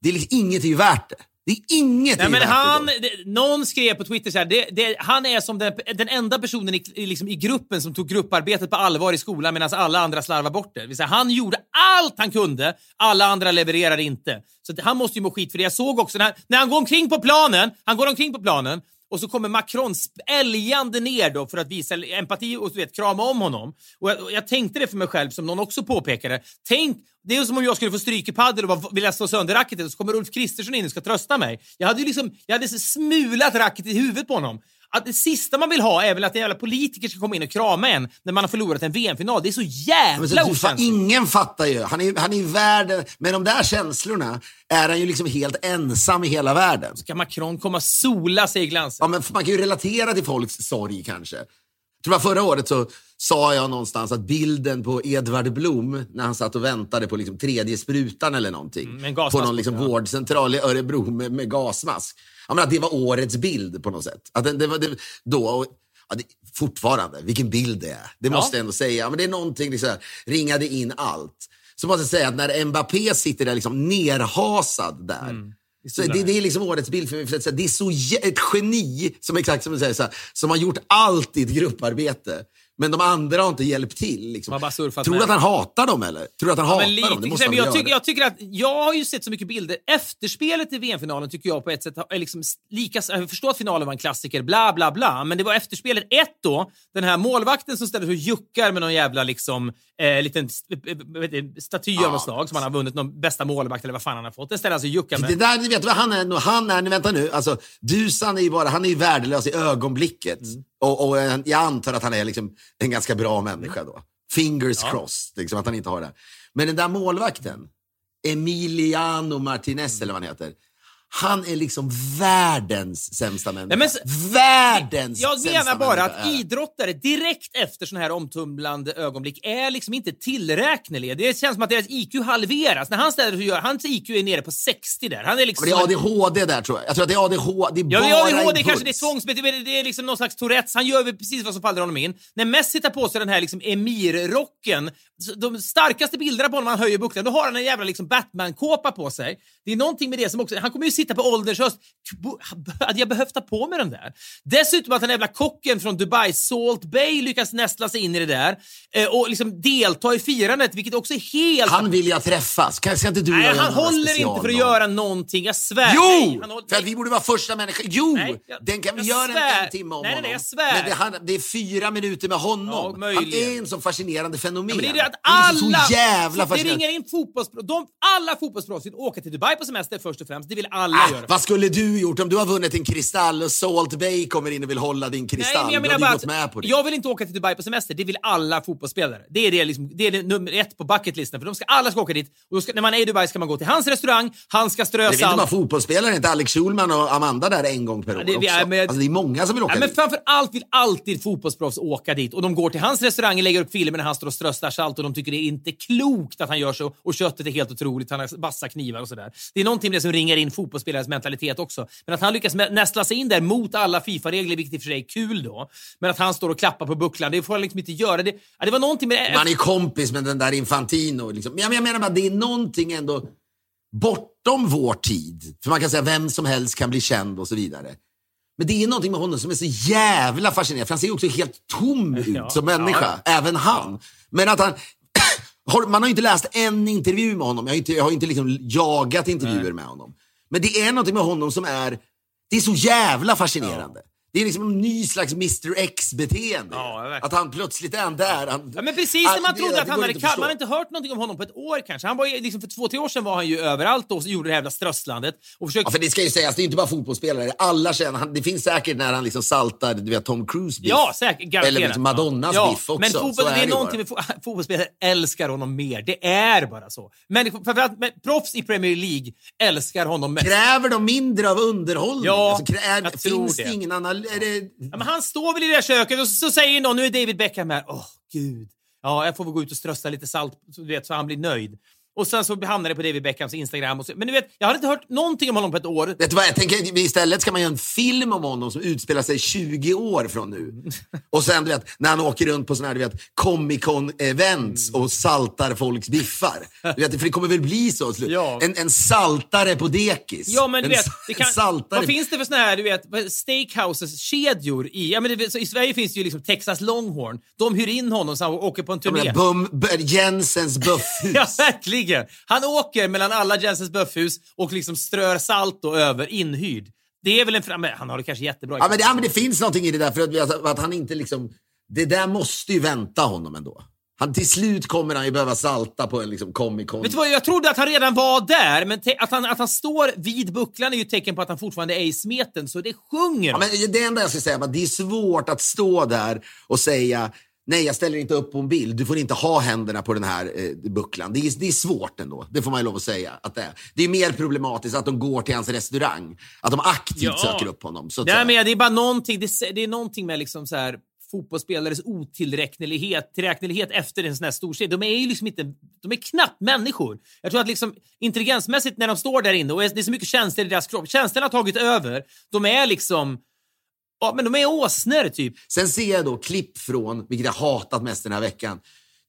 det är liksom, inget är ju värt det. Det är inget Nej, men han, det. någon skrev på Twitter så här, det, det, han är som den, den enda personen i, liksom, i gruppen som tog grupparbetet på allvar i skolan medan alla andra slarvade bort det. Säga, han gjorde allt han kunde, alla andra levererade inte. Så han måste ju må skit för det. Jag såg också när, när han går omkring på planen, han går omkring på planen och så kommer Macron älgande ner då för att visa empati och du vet, krama om honom. Och jag, och jag tänkte det för mig själv, som någon också påpekade. Tänk, det är som om jag skulle få stryk i padel och vilja slå sönder racketet och så kommer Ulf Kristersson in och ska trösta mig. Jag hade ju liksom, jag hade smulat racket i huvudet på honom. Att det sista man vill ha är väl att en jävla politiker ska komma in och krama en när man har förlorat en VM-final. Det är så jävla okänsligt. ingen fattar ju. Han är, han är världen, med de där känslorna är han ju liksom helt ensam i hela världen. Ska Macron komma och sola sig i glansen? Ja, men man kan ju relatera till folks sorg kanske. Jag tror att förra året så sa jag någonstans att bilden på Edvard Blom när han satt och väntade på liksom tredje sprutan eller någonting. Mm, gasmask på någon liksom ja. vårdcentral i Örebro med, med gasmask. Ja, men att det var årets bild på något sätt. Att det, det var, det, då, och, ja, det, fortfarande, vilken bild det är. Det måste jag ändå säga. Ja, men det är någonting, liksom, ringade in allt. Så måste jag säga att när Mbappé sitter där liksom nerhasad där. Mm. Så det, det är liksom årets bild för mig. För att säga, det är så ett geni, som exakt som du säger, så här, som har gjort allt i ett grupparbete. Men de andra har inte hjälpt till. Liksom. Tror du med. att han hatar dem eller? Tror du att han Ja, hatar lite, dem? Det måste han jag, tycker, jag tycker att jag har ju sett så mycket bilder. Efterspelet i VM-finalen tycker jag på ett sätt är liksom lika... Jag förstår att finalen var en klassiker, bla bla bla, men det var efterspelet ett då. Den här målvakten som ställer sig och juckar med någon jävla liksom, eh, liten eh, du, staty av något slag som han har vunnit någon bästa målvakt eller vad fan han har fått. Den ställer han sig och juckar med. Det där, du vet vad han är? nu? Han är, nu, vänta nu, alltså, Dusan är ju bara, han är ju värdelös i ögonblicket. Mm. Och, och eh, jag antar att han är liksom en ganska bra människa då. Fingers crossed, liksom, att han inte har det. Men den där målvakten, Emiliano Martinez eller vad han heter. Han är liksom världens sämsta människa. Nej, men världens Jag menar bara att är. idrottare direkt efter såna här omtumlande ögonblick är liksom inte tillräkneliga. Det känns som att deras IQ halveras. När han ställer sig gör, hans IQ är nere på 60 där. Han är liksom Men det är ADHD där tror jag. Jag tror att det är ADHD. Det är Ja, bara ADHD, impuls. kanske det är tvångsmässigt, det är- liksom någon slags Tourettes. Han gör precis vad som faller honom in. När Messi tar på sig den här liksom emir-rocken, de starkaste bilderna på honom han höjer bucklan, då har han en jävla liksom Batman-kåpa på sig. Det är någonting med det som också, han kommer ju sitta på ålderns höst. Bo- Hade jag behövt ta på mig den där? Dessutom att den jävla kocken från Dubai, Salt Bay, lyckas nästla sig in i det där eh, och liksom delta i firandet, vilket också är helt... Han vill jag träffas. Kan, ska inte du Nej, han håller inte för att göra någonting, jag svär. Jo! Nej, håller- för att vi borde vara första människa. Jo! Nej, jag- den kan vi göra en, en timme om Nej, honom. nej, jag svär. Men det, han, det är fyra minuter med honom. Ja, han är en så fascinerande fenomen. Ja, det är det att Det är alla... så jävla det ringer in fotbollsproffs. Alla fotbollsproffs vill åka till Dubai på semester först och främst. Det vill alla Ah, göra. vad skulle du gjort om du har vunnit en kristall och Salt Bay kommer in och vill hålla din kristall? Nej, men jag menar bara med på det. jag vill inte åka till Dubai på semester. Det vill alla fotbollsspelare. Det är det, liksom, det, är det nummer ett på bucketlisten. För de ska, alla ska åka dit. Och ska, när man är i Dubai ska man gå till hans restaurang, han ska strö Det är inte bara salt. fotbollsspelare, inte Alex Schulman och Amanda där en gång per år det- också. ja, men- alltså, det är många som vill åka Ja, men dit. framför allt vill alltid fotbollsproffs åka dit och de går till hans restaurang och lägger upp filmer när han står och strösslar salt och de tycker det är inte klokt att han gör så och köttet är helt otroligt, han har vassa knivar och sådär. Det är någonting med det som ringer in fotbollsspelares mentalitet också. Men att han lyckas nästla sig in där mot alla Fifa-regler, vilket i och för sig är kul då, men att han står och klappar på bucklan, det får han liksom inte göra. Det, ja, det var någonting med... Man är kompis med den där Infantino. Liksom. Men jag menar bara, det är någonting ändå bortom vår tid. För man kan säga vem som helst kan bli känd och så vidare. Men det är någonting med honom som är så jävla fascinerande. För han ser också helt tom ut Ja, som människa. Även han. Men att han... Man har ju inte läst en intervju med honom. Jag har inte, jag har inte liksom jagat intervjuer med honom. Men det är någonting med honom som är... Det är så jävla fascinerande. Det är liksom en ny slags Mr X-beteende. Ja, att han plötsligt är han där. Han, Ja, men precis när man trodde det att han hade inte. Man har inte hört någonting om honom på ett år kanske. Han var liksom, för två, tre år sedan var han ju överallt och gjorde det här jävla strösslandet. Och försökte... Ja, för det ska ju sägas, det är inte bara fotbollsspelare. Alla känner, han, det finns säkert när han liksom saltar du vet, Tom Cruise biff. Ja, säkert. Garanterat. Eller liksom Madonnas ja. biff också. Men fotboll, är det är någonting med fo- fotbollsspelare älskar honom mer. Det är bara så. Men framförallt men proffs i Premier League älskar honom mest. Kräver de mindre av underhållning? Ja, alltså, krä- jag tror finns det. ingen annan... Är det, Ja, men han står väl i det köket och så säger någon, nu är David Beckham här. Åh, gud. Ja, jag får väl gå ut och strössa lite salt du vet, så han blir nöjd. Och sen så hamnar det på David Beckhams Instagram. Och så, men du vet, jag har inte hört någonting om honom på ett år. Vet du vad, jag tänker, istället ska man göra en film om honom som utspelar sig 20 år från nu. Och sen du vet, när han åker runt på såna här du vet, Comic Con-events och saltar folks biffar. Du vet, för det kommer väl bli så. slut. Ja. En, en saltare på dekis. Ja, men du en, vet, det kan, saltare. vad finns det för såna här, du vet, steakhouses-kedjor i... Ja, men det, I Sverige finns det ju liksom Texas Longhorn. De hyr in honom så han åker på en turné. Bum, Jensens buffhus. Ja, verkligen. Han åker mellan alla Jensens Buffhus och liksom strör salt då över inhyrd. Det är väl en fram... Han har det kanske jättebra. Ja, men det, ja, men det finns någonting i det där. För att, att, att han inte liksom... Det där måste ju vänta honom ändå. Han, till slut kommer han ju behöva salta på en liksom, Comic Con. Vet du vad, jag trodde att han redan var där, men att, han, att han står vid bucklan är ju ett tecken på att han fortfarande är i smeten, så det sjunger. Ja, men det enda jag ska säga är att det är svårt att stå där och säga nej, jag ställer inte upp på en bild. Du får inte ha händerna på den här eh, bucklan. Det är, det är svårt ändå. Det får man ju lov att säga. Att det, är. det är mer problematiskt att de går till hans restaurang. Att de aktivt Ja. söker upp honom. Så Nej, men det är bara någonting, det, det är någonting med liksom så här fotbollsspelares otillräknelighet tillräknelighet efter en sån här stor serie. De är ju liksom inte, de är knappt människor. Jag tror att liksom intelligensmässigt när de står där inne och det är så mycket känslor i deras kropp. Känslorna har tagit över. De är liksom, ja men de är åsnor typ. Sen ser jag då klipp från, vilket jag hatat mest den här veckan,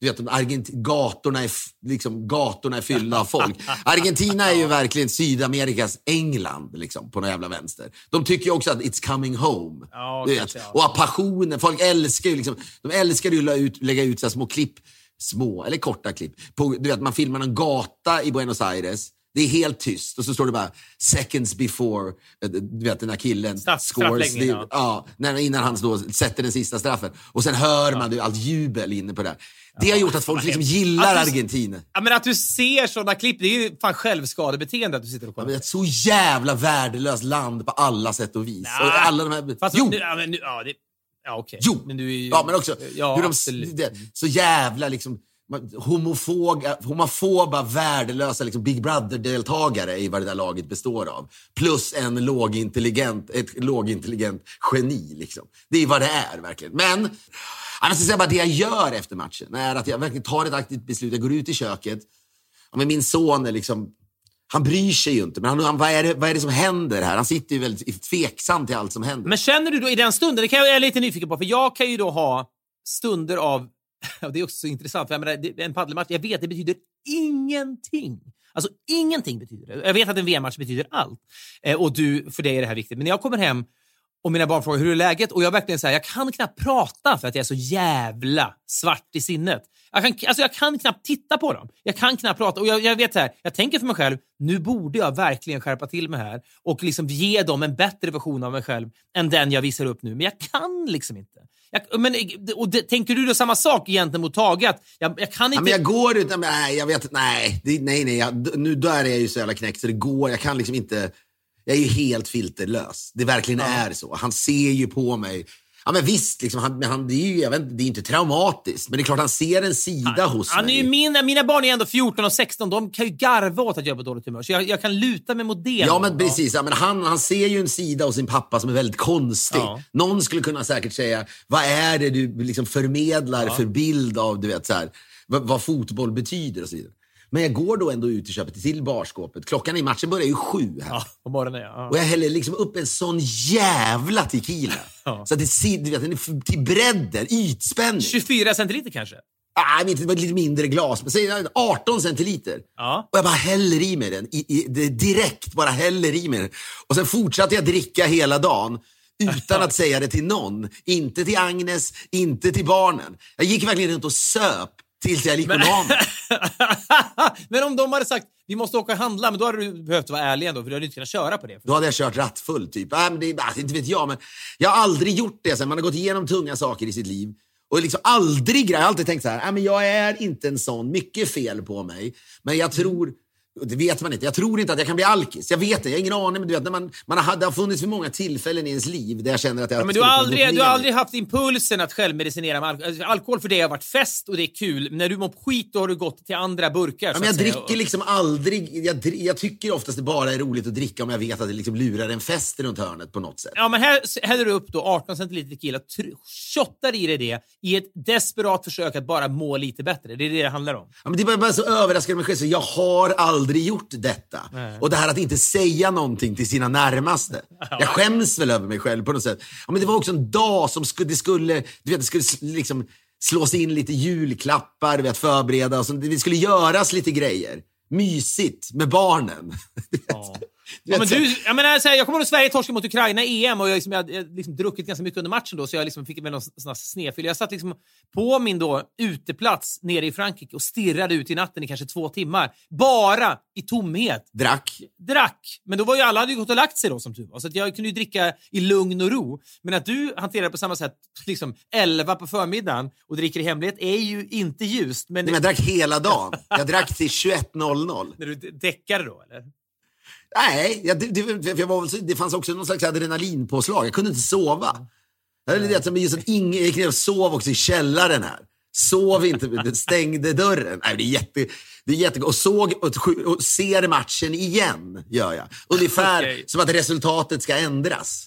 du vet, Argent- gatorna, är, liksom, gatorna är fyllda av folk. Argentina är ju verkligen Sydamerikas England liksom, på någon jävla vänster. De tycker ju också att it's coming home. Ja, du vet. ja. Och passionen, folk älskar ju liksom, de älskar ju att lägga ut, lägga ut så små klipp, små eller korta klipp. På, du vet, man filmar en gata i Buenos Aires. Det är helt tyst och så står det bara seconds before, eh, du vet den här killen Straff- scores. Det- ja. Ja, innan han då sätter den sista straffen. Och sen hör man allt jubel inne på det. här. Det har gjort att folk liksom gillar du- Argentina. Ja, men att du ser sådana klipp, det är ju fan självskadebeteende att du sitter och Ja, kollar. men Ett så jävla värdelöst land på alla sätt och vis. Och alla de här... Fast, jo! Nu, ja, men nu, ja, det, ja okej. Jo! Men du är ju, Ja, men också ja, hur de, det, så jävla liksom homofoga, eh, homofoba, värdelösa liksom Big Brother-deltagare i vad det där laget består av. Plus en lågintelligent, ett lågintelligent geni. Liksom. Det är vad det är verkligen. Men annars ska säga bara det jag gör efter matchen är att jag verkligen tar ett aktivt beslut. Jag går ut i köket. Ja, men min son är liksom han bryr sig ju inte, men han, han, vad, är det, vad är det som händer här? Han sitter ju väldigt tveksam till allt som händer. Men känner du då i den stunden, det kan jag, jag är lite nyfiken på, för jag kan ju då ha stunder av, det är också så intressant, för jag menar, en paddelmatch, jag vet det betyder ingenting. Alltså ingenting betyder det. Jag vet att en VM-match betyder allt. Eh, och du, för dig är det här viktigt. Men när jag kommer hem och mina barn frågar hur är läget och jag verkligen säger jag kan knappt prata för att jag är så jävla svart i sinnet. Jag kan, alltså jag kan knappt titta på dem. Jag kan knappt prata. Och jag, jag vet så här, jag tänker för mig själv, nu borde jag verkligen skärpa till mig här och liksom ge dem en bättre version av mig själv än den jag visar upp nu. Men jag kan liksom inte. Jag, men, och det, tänker du då samma sak gentemot Tage? Jag, jag kan Ja, inte... men jag går ut, nej jag vet nej, det, nej, nej, jag, nu där är jag ju så jävla knäckt så det går, jag kan liksom inte, jag är ju helt filterlös. Det verkligen är så. Han ser ju på mig, ja men visst, liksom, han, han, det är ju jag vet, inte, det är inte traumatiskt, men det är klart han ser en sida hos Han är mig. ju mina, mina barn är ändå 14 och 16, de kan ju garva åt att jag är på dåligt humör. Så jag, jag kan luta mig mot det. Ja, men precis. Ja, men han, han ser ju en sida hos sin pappa som är väldigt konstig. Ja. Någon skulle kunna säkert säga, vad är det du liksom förmedlar för bild av du vet, så här, vad, vad fotboll betyder och så vidare. Men jag går då ändå ut i köpet till barskåpet. Klockan i matchen börjar ju sju här. Ja, på morgonen ja. Och jag häller liksom upp en sån jävla tequila. Ja. Så att det du vet, den är till bredden, ytspänning. 24 centiliter kanske? Ah, det var ett lite mindre glas, men säg 18 centiliter. Ja. Och jag bara häller i mig den. I, i, direkt bara häller i mig den. Och sen fortsatte jag dricka hela dagen. Utan att säga det till någon. Inte till Agnes, inte till barnen. Jag gick verkligen runt och söp Tills jag la mig. men om de hade sagt vi måste åka och handla, men då hade du behövt vara ärlig ändå, för du hade inte kunnat köra på det. Då hade jag kört rattfull, typ. Äh, men det, äh, inte vet jag, men jag har aldrig gjort det. Sen. Man har gått igenom tunga saker i sitt liv. Och liksom aldrig, jag har alltid tänkt så här, äh, men jag är inte en sån, mycket fel på mig. Men jag tror, det vet man inte. Jag tror inte att jag kan bli alkis. Jag vet det, jag har ingen aning. Men du vet, när man, man har, det har funnits för många tillfällen i ens liv där jag känner att jag ja, men du har, aldrig, du har aldrig haft impulsen att självmedicinera med alkohol. Alltså, alkohol för det har varit fest och det är kul. När du mår skit då har du gått till andra burkar. Ja, men jag dricker liksom aldrig... Jag, jag, tycker oftast det bara är roligt att dricka om jag vet att det liksom lurar en fest runt hörnet på något sätt. Ja, men här häller du upp då 18 centiliter tequila, shottar i dig det i ett desperat försök att bara må lite bättre. Det är det det handlar om. Ja, men det var bara så överraskande mig själv. Så jag har aldrig gjort detta. Nej. Och det här att inte säga någonting till sina närmaste. Jag skäms väl över mig själv på något sätt. Ja, men det var också en dag som skulle, det skulle, du vet, det skulle liksom slås in lite julklappar, vet, förbereda. Och så, det skulle göras lite grejer. Mysigt med barnen. Ja. Ja, men du, jag, menar, så här, jag kommer ihåg Sverige torskade mot Ukraina i EM och jag, liksom, jag hade liksom druckit ganska mycket under matchen då, så jag liksom fick väl någon snedfyll. Jag satt liksom på min då uteplats nere i Frankrike och stirrade ut i natten i kanske två timmar. Bara i tomhet. Drack? Drack. Men då var ju alla hade gått och lagt sig då som tur var, så jag kunde ju dricka i lugn och ro. Men att du hanterar på samma sätt, liksom 11 på förmiddagen och dricker i hemlighet är ju inte ljust. Men, Nej, men jag drack hela dagen. Jag drack till 21.00. När du däckade då, eller? Nej, jag, det, det, jag var, det fanns också någon slags adrenalinpåslag. Jag kunde inte sova. Jag, det, som just att ingen, jag och sov också i källaren här. Sov inte, stängde dörren. Nej, det är jätte... Det är jättegott. Och, såg, och, och ser matchen igen, gör jag. Ungefär okay. som att resultatet ska ändras.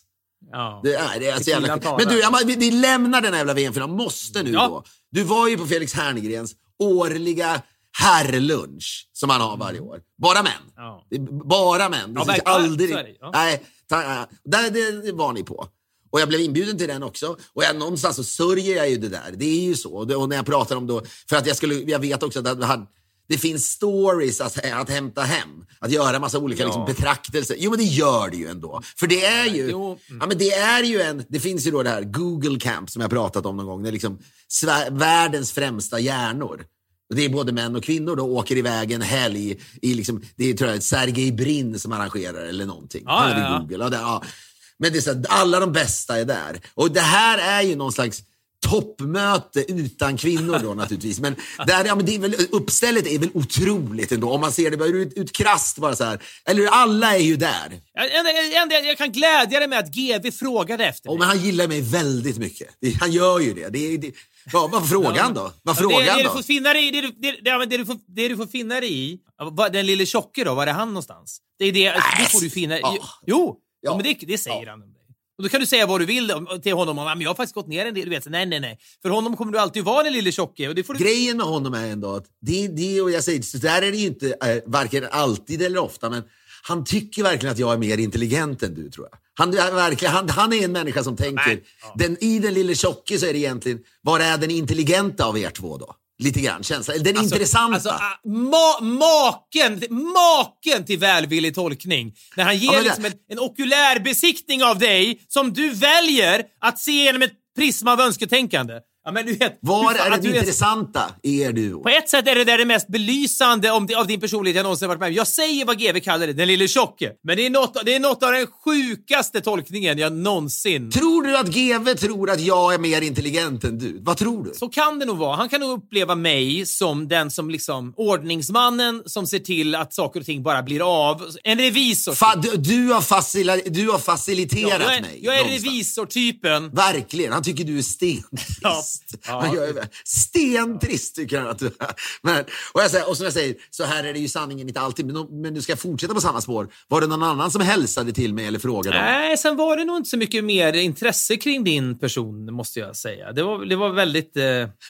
Ja. Det är, det är så jävla Men du, vi, vi lämnar den här jävla VM-finalen. Måste nu ja. då. Du var ju på Felix Herngrens årliga herrlunch som man har varje år. Bara män. Ja. Bara män. Det ja, aldrig... Ja. Nej, ta, det, det var ni på. Och jag blev inbjuden till den också. Och jag, någonstans så sörjer jag ju det där. Det är ju så. Och när jag pratar om då, för att jag skulle, jag vet också att det, hade, det finns stories att, att hämta hem. Att göra massa olika ja. liksom, betraktelser. Jo, men det gör det ju ändå. För det är ju, jo. ja, men det är ju en, det finns ju då det här Google Camp som jag pratat om någon gång. Det är liksom världens främsta hjärnor det är både män och kvinnor då åker iväg en helg i liksom, det är tror jag Sergej Brin som arrangerar eller någonting. Ja, ja, ja. Google. Ja, det, ja. Men det är så, alla de bästa är där. Och det här är ju någon slags toppmöte utan kvinnor då naturligtvis. Men, där, ja, men det är väl, uppstället är väl otroligt ändå om man ser det bara ut, ut krasst bara så här. Eller alla är ju där. Jag, jag, jag kan glädja dig med att GV frågade efter mig. Oh, men han gillar mig väldigt mycket. Han gör ju det. det, det vad var frågan då? Vad frågan det, det, du får finna dig, det, det, det, det, du får, det du får finna dig i, den lille tjocke då, var är han någonstans? Det är det, äh, det får du finna oh. Jo, ja. men det, det säger ja. han om dig. Och då kan du säga vad du vill till honom. men jag har faktiskt gått ner en del. Du vet, nej, nej, nej. För honom kommer du alltid vara den lille tjocke. Och det får du... Grejen med honom är ändå att det, det och jag säger, så där är det ju inte äh, varken alltid eller ofta, men han tycker verkligen att jag är mer intelligent än du tror jag. Han, verkligen, han, han är en människa som tänker, ja. den, i den lille tjocke så är det egentligen, var är den intelligenta av er två då? Lite grann känsla. Den alltså, intressanta. Alltså, ah, ma maken, maken till välvillig tolkning. När han ger ja, liksom en, en okulär besiktning av dig som du väljer att se genom ett prisma av önsketänkande. Ja, men du vet, Var är det intressanta är du? På ett sätt är det där det mest belysande om, av din personlighet jag någonsin varit med Jag säger vad GV kallar det, den lille tjocke. Men det är, något, det är något av den sjukaste tolkningen jag någonsin... Tror du att GV tror att jag är mer intelligent än du? Vad tror du? Så kan det nog vara. Han kan nog uppleva mig som den som liksom ordningsmannen som ser till att saker och ting bara blir av. En revisor. Fa du, du, har facila, du har faciliterat ja, jag är, mig. Jag är revisortypen. Verkligen. Han tycker du är stentrist. Ja trist. Ja. gör stentrist tycker han att du är. Men, och, jag säger, och som jag säger, så här är det ju sanningen inte alltid. Men, men du ska fortsätta på samma spår. Var det någon annan som hälsade till mig eller frågade? Nej, sen var det nog inte så mycket mer intresse kring din person, måste jag säga. Det var, det var väldigt... Eh...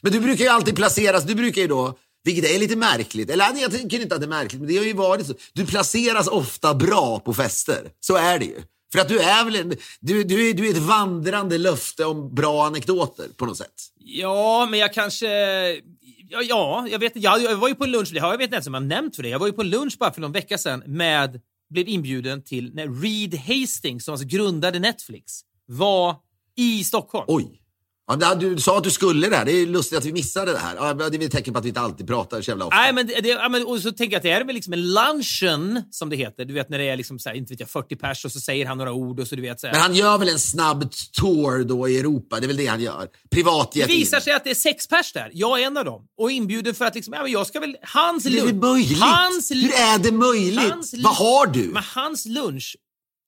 Men du brukar ju alltid placeras, du brukar ju då vilket är lite märkligt. Eller jag tycker inte att det är märkligt, men det har ju varit så. Du placeras ofta bra på fester. Så är det ju. För att du är väl du, du, du är ett vandrande löfte om bra anekdoter på något sätt. Ja, men jag kanske... Ja, ja jag vet jag, jag var ju på lunch, det har jag vet inte om jag nämnt för det. Jag var ju på lunch bara för någon vecka sedan med, blev inbjuden till när Reed Hastings, som alltså grundade Netflix, var i Stockholm. Oj. Ja, det- du sa att du skulle det här. Det är lustigt att vi missade det här. Ja, det är väl ett tecken på att vi inte alltid pratar så jävla ofta. Nej, men, det, det, ja, men och så tänker jag att det är väl liksom en luncheon, som det heter. Du vet när det är liksom så här, inte vet jag, 40 pers och så säger han några ord och så du vet så här. Men han gör väl en snabb tour då i Europa? Det är väl det han gör? Det Privatjet visar in. sig att det är sex pers där. Jag är en av dem. Och inbjuden för att liksom, ja men jag ska väl, hans Hur är det lunch. möjligt? Hans, Hur är det möjligt? hans Vad har du? Men hans lunch,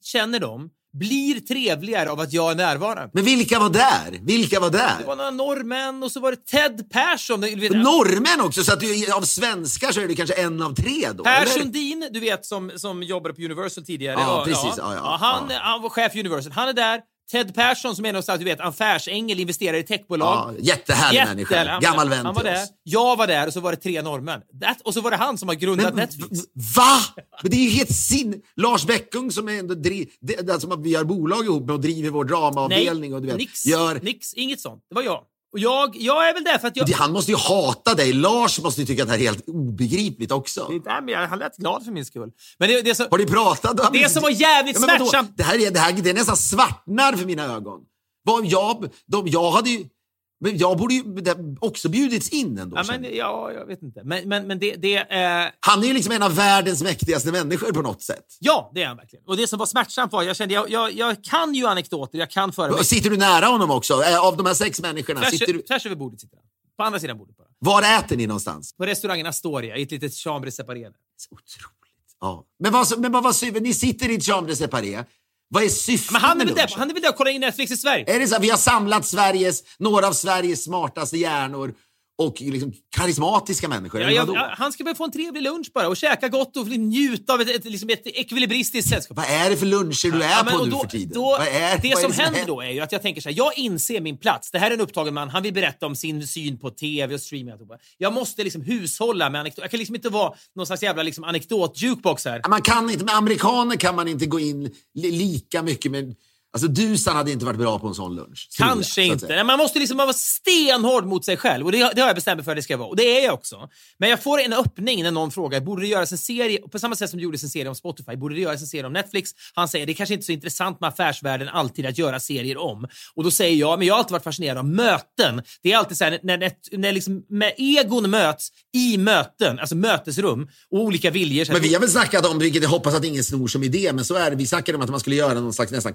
känner de, blir trevligare av att jag är närvarande. Men vilka var där? Vilka var Det där? var några norrmän och så var det Ted Persson. Norrmän också, så att du, av svenskar så är du kanske en av tre då? Per eller? Sundin, du vet, som, som jobbade på Universal tidigare. Ja, precis. Ja, ja, han, ja. han var chef för Universal. Han är där. Ted Persson som är någonstans, du vet, affärsängel, investerare i techbolag. Ja, jättehärlig Jättehärlig. människa. Han- Gammal vän Han var där. Jag var där och så var det tre norrmän. That, och så var det han som har grundat Men, Netflix. va? Men det är ju helt sin... Lars Bäckung som är ändå dri... det, alltså, vi gör bolag ihop med och driver vår dramaavdelning och du vet, nix, gör... nix, inget sånt. Det var jag. Och jag, jag är väl där för att jag... Det- Han måste ju hata dig. Lars måste ju tycka att det här är helt obegripligt också. Det, nej, men han lät glad för min skull. Men det, det är så... Har ni pratat? Det som var jävligt vadå? smärtsamt- Det här, är, det här det är nästan svartnar för mina ögon. Vad Jag, de, jag hade ju... Men jag borde ju också bjudits in ändå. Ja, men, ja, jag vet inte. Men, men, men det... det eh, Han är ju liksom en av världens mäktigaste människor på något sätt. ja, det är han verkligen. Och det som var smärtsamt var, jag kände, jag, jag, jag kan ju anekdoter, jag kan föra mig. Sitter du nära honom också? Eh, Av de här sex människorna, Tvärs, sitter du... tvärs över bordet sitter han. På andra sidan bordet bara. Var äter ni någonstans? På restaurangen Astoria, i ett litet chambre separé. Så otroligt. Ja. Men vad, men vad? Ni sitter i ett chambre separé. Vad är syftet Men han är med väl där, han är väl där och kollar in Netflix i Sverige? Är det så vi har samlat Sveriges, några av Sveriges smartaste hjärnor och liksom karismatiska människor? Ja, jag, han ska väl få en trevlig lunch bara och käka gott och njuta av ett, ett, liksom ett ekvilibristiskt sällskap. Vad är det för luncher du är Ja, på nu då, för tiden? Då, är, det vad är som händer händer? då är ju att jag tänker så här, jag inser min plats. Det här är en upptagen man, han vill berätta om sin syn på tv och streaming. och. Jag måste liksom hushålla med anekdoter. Jag kan liksom inte vara någon slags jävla liksom anekdot-jukebox här. Man kan inte, med amerikaner kan man inte gå in li, lika mycket med... Alltså Dusan hade inte varit bra på en sån lunch. tror jag, Kanske så inte. Man måste liksom vara stenhård mot sig själv och det, det har jag bestämt mig för att det ska vara. Och det är jag också. Men jag får en öppning när någon frågar, borde det göras en serie, på samma sätt som det gjordes en serie om Spotify, borde det göras en serie om Netflix? Han säger, det är kanske inte är så intressant med affärsvärlden alltid att göra serier om. Och då säger jag, men jag har alltid varit fascinerad av möten. Det är alltid så här, när, när, när liksom, med egon möts i möten, alltså mötesrum och olika viljor. Men vi har väl snackat om, vilket jag hoppas att ingen snor som idé, men så är det. Vi snackade om att man skulle göra någon slags nästan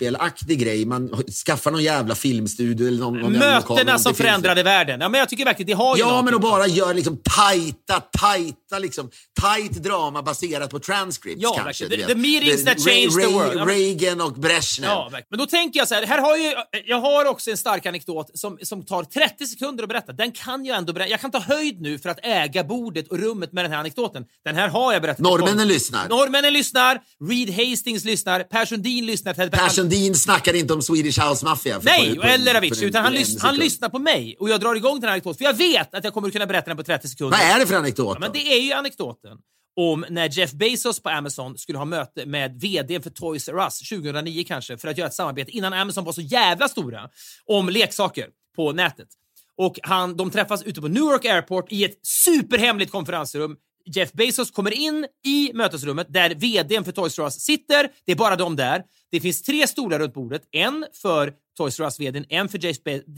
kammarspelaktig grej. Man skaffar någon jävla filmstudio eller någon, någon Mötena som förändrade världen. Ja, men jag tycker verkligen det har ju Ja, men att bara göra liksom tajta, tajta, liksom, tajt drama baserat på transcripts Ja, kanske. The- the meetings that Ray- changed the Ray- world. Ja, men- Reagan och Brezhnev. Ja, men då tänker jag så här, här har ju, jag har också en stark anekdot som, som tar 30 sekunder att berätta. Den kan jag ändå berätta. Jag kan ta höjd nu för att äga bordet och rummet med den här anekdoten. Den här har jag berättat. Norrmännen lyssnar. Norrmännen lyssnar, Reed Hastings lyssnar, Per Sundin lyssnar. Ted Per Sundin snackar inte om Swedish House Mafia. för- Nej, och eller Avicii, för utan han, för lys- han lyssnar på mig och jag drar igång den här anekdoten. För jag vet att jag kommer kunna berätta den på 30 sekunder. Vad är det för anekdot Ja, men det är ju anekdoten om när Jeff Bezos på Amazon skulle ha möte med VD för Toys R Us 2009 kanske för att göra ett samarbete innan Amazon var så jävla stora om leksaker på nätet. Och han, de träffas ute på Newark Airport i ett superhemligt konferensrum. Jeff Bezos kommer in i mötesrummet där VDn för Toys R Us sitter. Det är bara de där. Det finns tre stolar runt bordet. En för Toys R Us-VDn, en för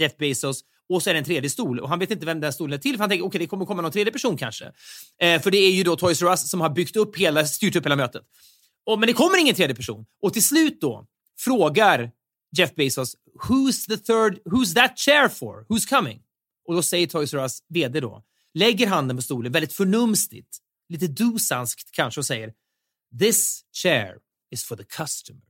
Jeff Bezos och så är det en tredje stol. Och han vet inte vem den stolen är till för han tänker okej, det kommer komma någon tredje person kanske. Eh, för det är ju då Toys R Us som har byggt upp hela, styrt upp hela mötet. Och, men det kommer ingen tredje person. Och till slut då frågar Jeff Bezos who's the third, who's that chair for? Who's coming? Och då säger Toys R Us VD då, lägger handen på stolen väldigt förnumstigt, lite dusanskt kanske och säger This chair is for the customer.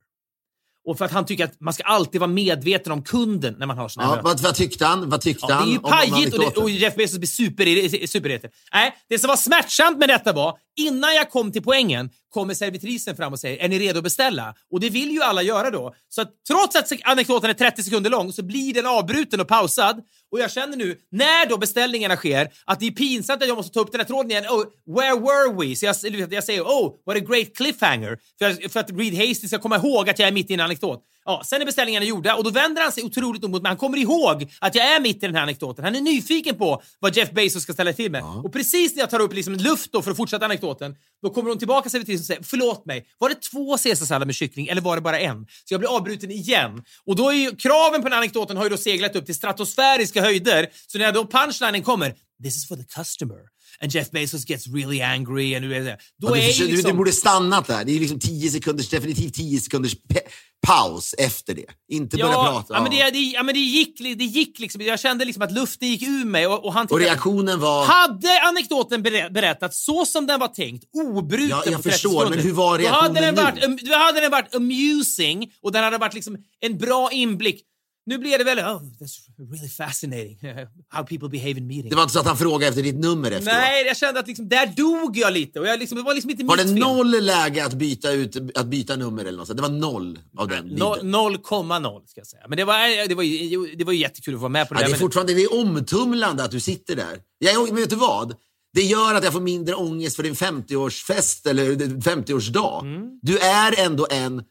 Och för att han tycker att man ska alltid vara medveten om kunden när man har såna Ja, möten. vad, vad tyckte han? Vad tyckte Ja, han det är ju pajigt och, det, och Jeff Bezos blir super, superirriterad. Nej, det som var smärtsamt med detta var, innan jag kom till poängen kommer servitrisen fram och säger “Är ni redo att beställa?” Och det vill ju alla göra då. Så att trots att anekdoten är 30 sekunder lång så blir den avbruten och pausad. Och jag känner nu, när då beställningarna sker, att det är pinsamt att jag måste ta upp den här tråden igen. Oh, where were we? Så jag, jag säger “Oh, what a great cliffhanger” för, för att Reed Hastings ska komma ihåg att jag är mitt i en anekdot. Ja, sen är beställningarna gjorda och då vänder han sig otroligt nog mot mig. Han kommer ihåg att jag är mitt i den här anekdoten. Han är nyfiken på vad Jeff Bezos ska ställa till med. Och precis när jag tar upp liksom luft för att fortsätta anekdoten, då kommer hon tillbaka servitrisen och säger “Förlåt mig, var det två caesarsallader med kyckling eller var det bara en?” Så jag blir avbruten igen. Och då är ju kraven på den anekdoten har ju då seglat upp till stratosfäriska höjder. Så när då punchlinen kommer “This is for the customer” and Jeff Bezos gets really angry and då Ja, är du, ju försöker- du, liksom... du borde stannat där. Det är liksom tio sekunders, definitivt tio sekunders pe- paus efter det. Inte börja prata. Ja, men det, det, ja, men det gick, det gick liksom. Jag kände liksom att luften gick ur mig och, och han Och tittade- reaktionen var... Hade anekdoten ber- berättats så som den var tänkt, obruten Ja, jag på 30 förstår, sekunder, men hur var då hade, reaktionen den nu? varit, um, då hade den varit amusing och den hade varit liksom en bra inblick. Nu blev det väl, oh, that's really fascinating how people behave in meetings. Det var inte så att han frågade efter ditt nummer efteråt? Nej, jag kände att liksom, där dog jag lite och jag liksom, det var liksom inte Var det fel. noll läge att byta, ut, att byta nummer eller något sånt? Det var noll av den No- biten. 0,0 ska jag säga. Men det var, det var, ju, det var ju jättekul att vara med på det Ja, där. det är fortfarande det är omtumlande att du sitter där. Jag, men vet du vad? Det gör att jag får mindre ångest för din 50-årsfest eller din 50-årsdag. Mm. Du är ändå en...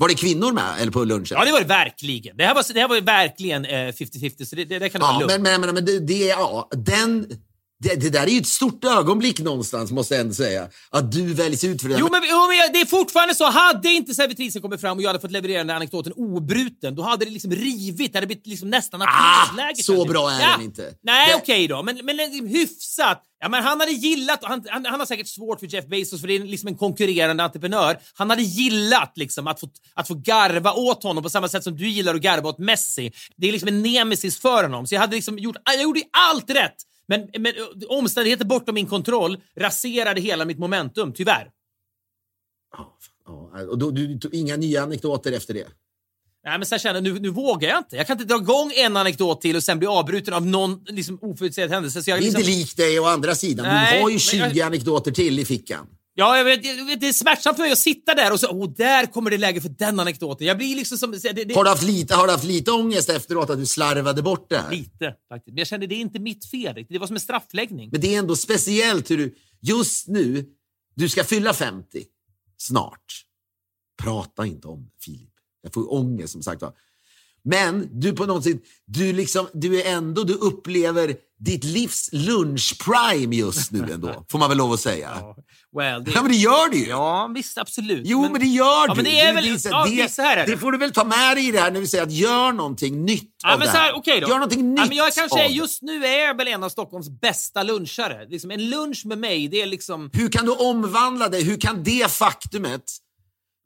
Var det kvinnor med eller på lunchen? Ja, det var det verkligen. Det här var, det här var verkligen eh, 50-50, så det, det, det kan du vara Ja, lugn. men, men, men, men det, det, ja, den, det, det där är ju ett stort ögonblick någonstans, måste jag ändå säga. Att du väljs ut för det. Jo, men, jo, men det är fortfarande så. Hade inte servitrisen kommit fram och jag hade fått leverera den här anekdoten obruten, då hade det liksom rivit. Det hade blivit liksom nästan aprilläge. Ah, så bra är den inte. Nej, Det- okej då. Men, men liksom hyfsat. Ja, men han hade gillat, han, han, han har säkert svårt för Jeff Bezos för det är liksom en konkurrerande entreprenör. Han hade gillat liksom att, få, att få garva åt honom på samma sätt som du gillar att garva åt Messi. Det är liksom en nemesis för honom. Så jag hade liksom gjort, jag gjorde allt rätt. Men, men ö, omständigheter bortom min kontroll raserade hela mitt momentum, tyvärr. Ja, och då, du, du, inga nya anekdoter efter det? Nej, men sen kände jag, nu, nu vågar jag inte. Jag kan inte dra igång en anekdot till och sen bli avbruten av någon liksom, oförutsedd händelse. Så jag, Det är liksom, inte likt dig å andra sidan. Nej, du har ju men 20 jag- anekdoter till i fickan. Ja, jag vet, jag vet, det är smärtsamt för mig att sitta där och så, åh, där kommer det läge för den anekdoten. Jag blir liksom som... Det, det, Har du haft lite, har du haft lite ångest efteråt att du slarvade bort det här? Lite, faktiskt. Men jag kände, det är inte mitt fel. Det var som en straffläggning. Men det är ändå speciellt hur du just nu, du ska fylla 50 snart. Prata inte om det, Filip. Jag får ångest som sagt var. Men du på något sätt, du, liksom, du är ändå, du upplever ditt livs lunchprime just nu ändå. Får man väl lov att säga. Ja, Well, det, men det gör du ju. ja, visst, absolut. Jo, men, det gör Ja, du. men det är Du- väl- så- ja, det, det är här det. det får du väl ta med dig i det här när vi säger att gör någonting nytt Ja, av men det så här. här, okej då. Gör någonting nytt ja, men jag kanske är, det. just nu är jag väl en av Stockholms bästa lunchare. Liksom, en lunch med mig, det är liksom... Hur kan du omvandla det? Hur kan det faktumet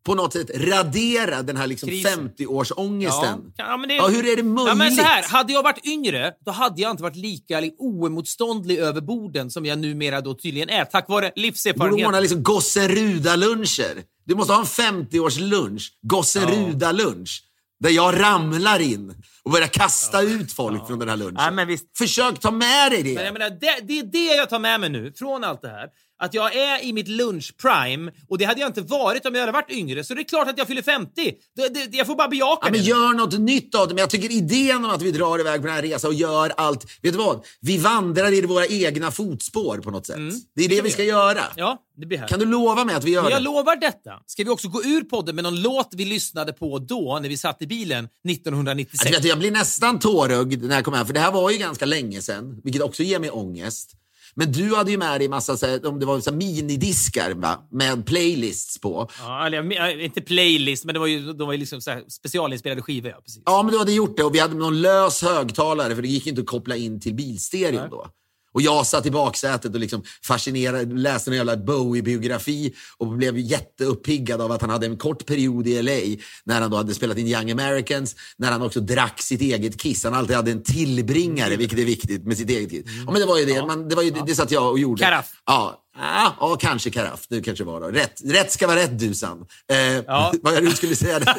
på något sätt radera den här liksom Krisen. 50-årsångesten? Ja, ja, det, Ja, hur är det Ja, men möjligt? så här, hade jag varit yngre, då hade jag inte varit lika li- oemotståndlig över borden som jag numera då tydligen är, tack vare Du livserfarenhet. ordna liksom gossen Ruda-luncher. Du måste ha en 50-årslunch, gossen Ruda-lunch. Där jag ramlar in och börjar kasta ut folk från den här lunchen. Ja, men visst. Försök ta med dig det. Men jag menar, det, det är det jag tar med mig nu, från allt det här. Att jag är i mitt lunchprime och det hade jag inte varit om jag hade varit yngre. Så det är klart att jag fyller 50. Det, det, jag får bara bejaka Ja, men det. gör något nytt av det. Men jag tycker idén om att vi drar iväg på den här resan och gör allt. Vet du vad? Vi vandrar i våra egna fotspår på något sätt. Det är det vi ska göra. Mm. Ja, det blir här. Kan du lova mig att vi gör Men jag det? lovar detta. Ska vi också gå ur podden med någon låt vi lyssnade på då, när vi satt i bilen 1996? Alltså, jag blir nästan tårögd när jag kommer här, för det här var ju ganska länge sedan, vilket också ger mig ångest. Men du hade ju med dig massa så här, om det var så här, minidiskar va? med playlists på. Ja, eller, inte playlist, men det var ju, de var ju liksom så här specialinspelade skivor. Ja, precis. Ja, men du hade gjort det och vi hade någon lös högtalare för det gick inte att koppla in till bilstereon då. Och jag satt i baksätet och liksom fascinerad, läste en jävla Bowie-biografi och blev jätteuppiggad av att han hade en kort period i LA när han då hade spelat in Young Americans, när han också drack sitt eget kiss. Han alltid hade en tillbringare, vilket är viktigt med sitt eget kiss. Ja, men det var ju det, man, det, var ju, det, det satt jag och gjorde. Karaff. Ja, ja, ja kanske karaff. Det kanske var då. Rätt, rätt ska vara rätt, Dusan. Eh, Ja. Vad jag nu skulle säga.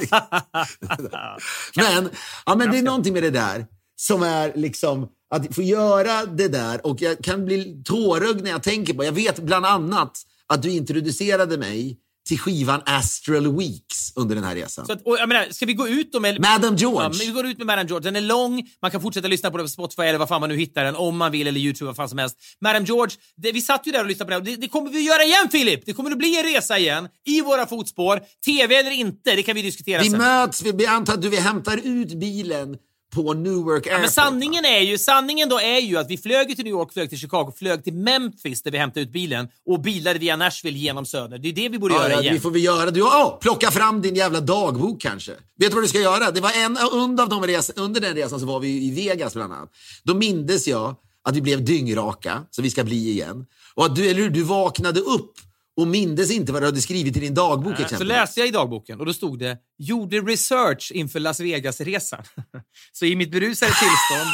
men, ja, men det är någonting med det där som är liksom att få göra det där och jag kan bli tårögd när jag tänker på Jag vet bland annat att du introducerade mig till skivan Astral Weeks under den här resan. Så att, och jag menar, ska vi gå ut då med... Madam George. Ja, vi går ut med Madame George. Den är lång, man kan fortsätta lyssna på den på Spotify eller vad fan man nu hittar den, om man vill, eller YouTube, vad fan som helst. Madame George, det, vi satt ju där och lyssnade på den. Det, det kommer vi göra igen, Filip! Det kommer att bli en resa igen, i våra fotspår. TV eller inte, det kan vi diskutera vi sen. möts, vi, vi antar att du vi hämtar ut bilen på Newark Airport. Ja, men sanningen är ju, sanningen då är ju att vi flög till New York, flög till Chicago, flög till Memphis där vi hämtade ut bilen och bilade via Nashville genom söder. Det är det vi borde Ja, göra ja, igen. vi får vi göra. Du, oh, plocka fram din jävla dagbok kanske. Vet du vad du ska göra? Det var en, under, de res, under den resan så var vi i Vegas bland annat. Då mindes jag att vi blev dyngraka, så vi ska bli igen. Och att du, eller du vaknade upp och mindes inte vad du hade skrivit i din dagbok Så exempelvis. läste jag i dagboken och då stod det “Gjorde research inför Las Vegas-resan”. så i mitt berusade tillstånd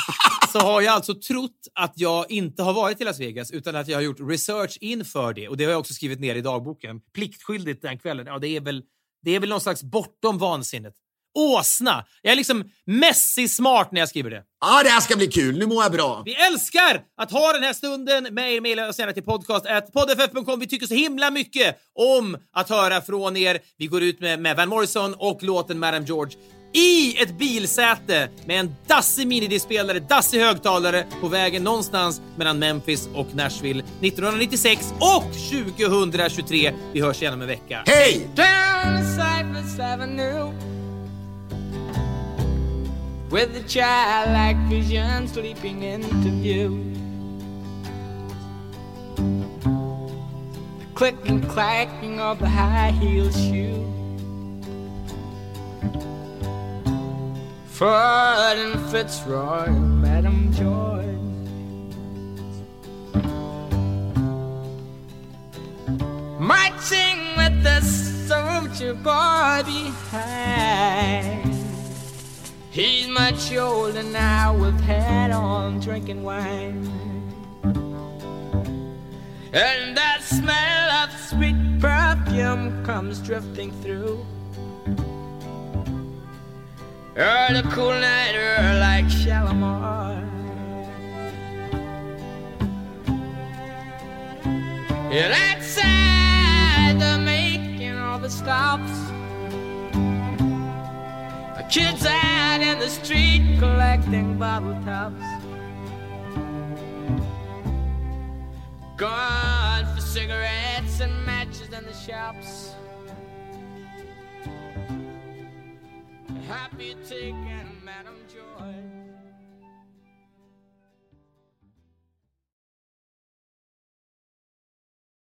så har jag alltså trott att jag inte har varit i Las Vegas utan att jag har gjort research inför det. Och det har jag också skrivit ner i dagboken. Pliktskyldigt den kvällen. Ja, det är väl, det är väl någon slags bortom vansinnet. Åsna! Jag är liksom Messi-smart när jag skriver det. Ja, det här ska bli kul. Nu mår jag bra. Vi älskar att ha den här stunden med er. Mejla oss gärna till podcast.poddff.com. Vi tycker så himla mycket om att höra från er. Vi går ut med, med Van Morrison och låten Madame George i ett bilsäte med en dassig minidiskspelare, dassig högtalare på vägen någonstans mellan Memphis och Nashville 1996 och 2023. Vi hörs igen om en vecka. Hej! With a childlike vision sleeping into view. The click and clacking of the high heel shoe. Ford and Fitzroy, Madam George. marching with the soldier boy behind. He's much older now with hat on, drinking wine. And that smell of sweet perfume comes drifting through. Oh, the cool night air like Shalimar. And outside the making of the stops. Kids out in the street collecting bottle tops. Gone for cigarettes and matches in the shops. Happy taking Madam Joy.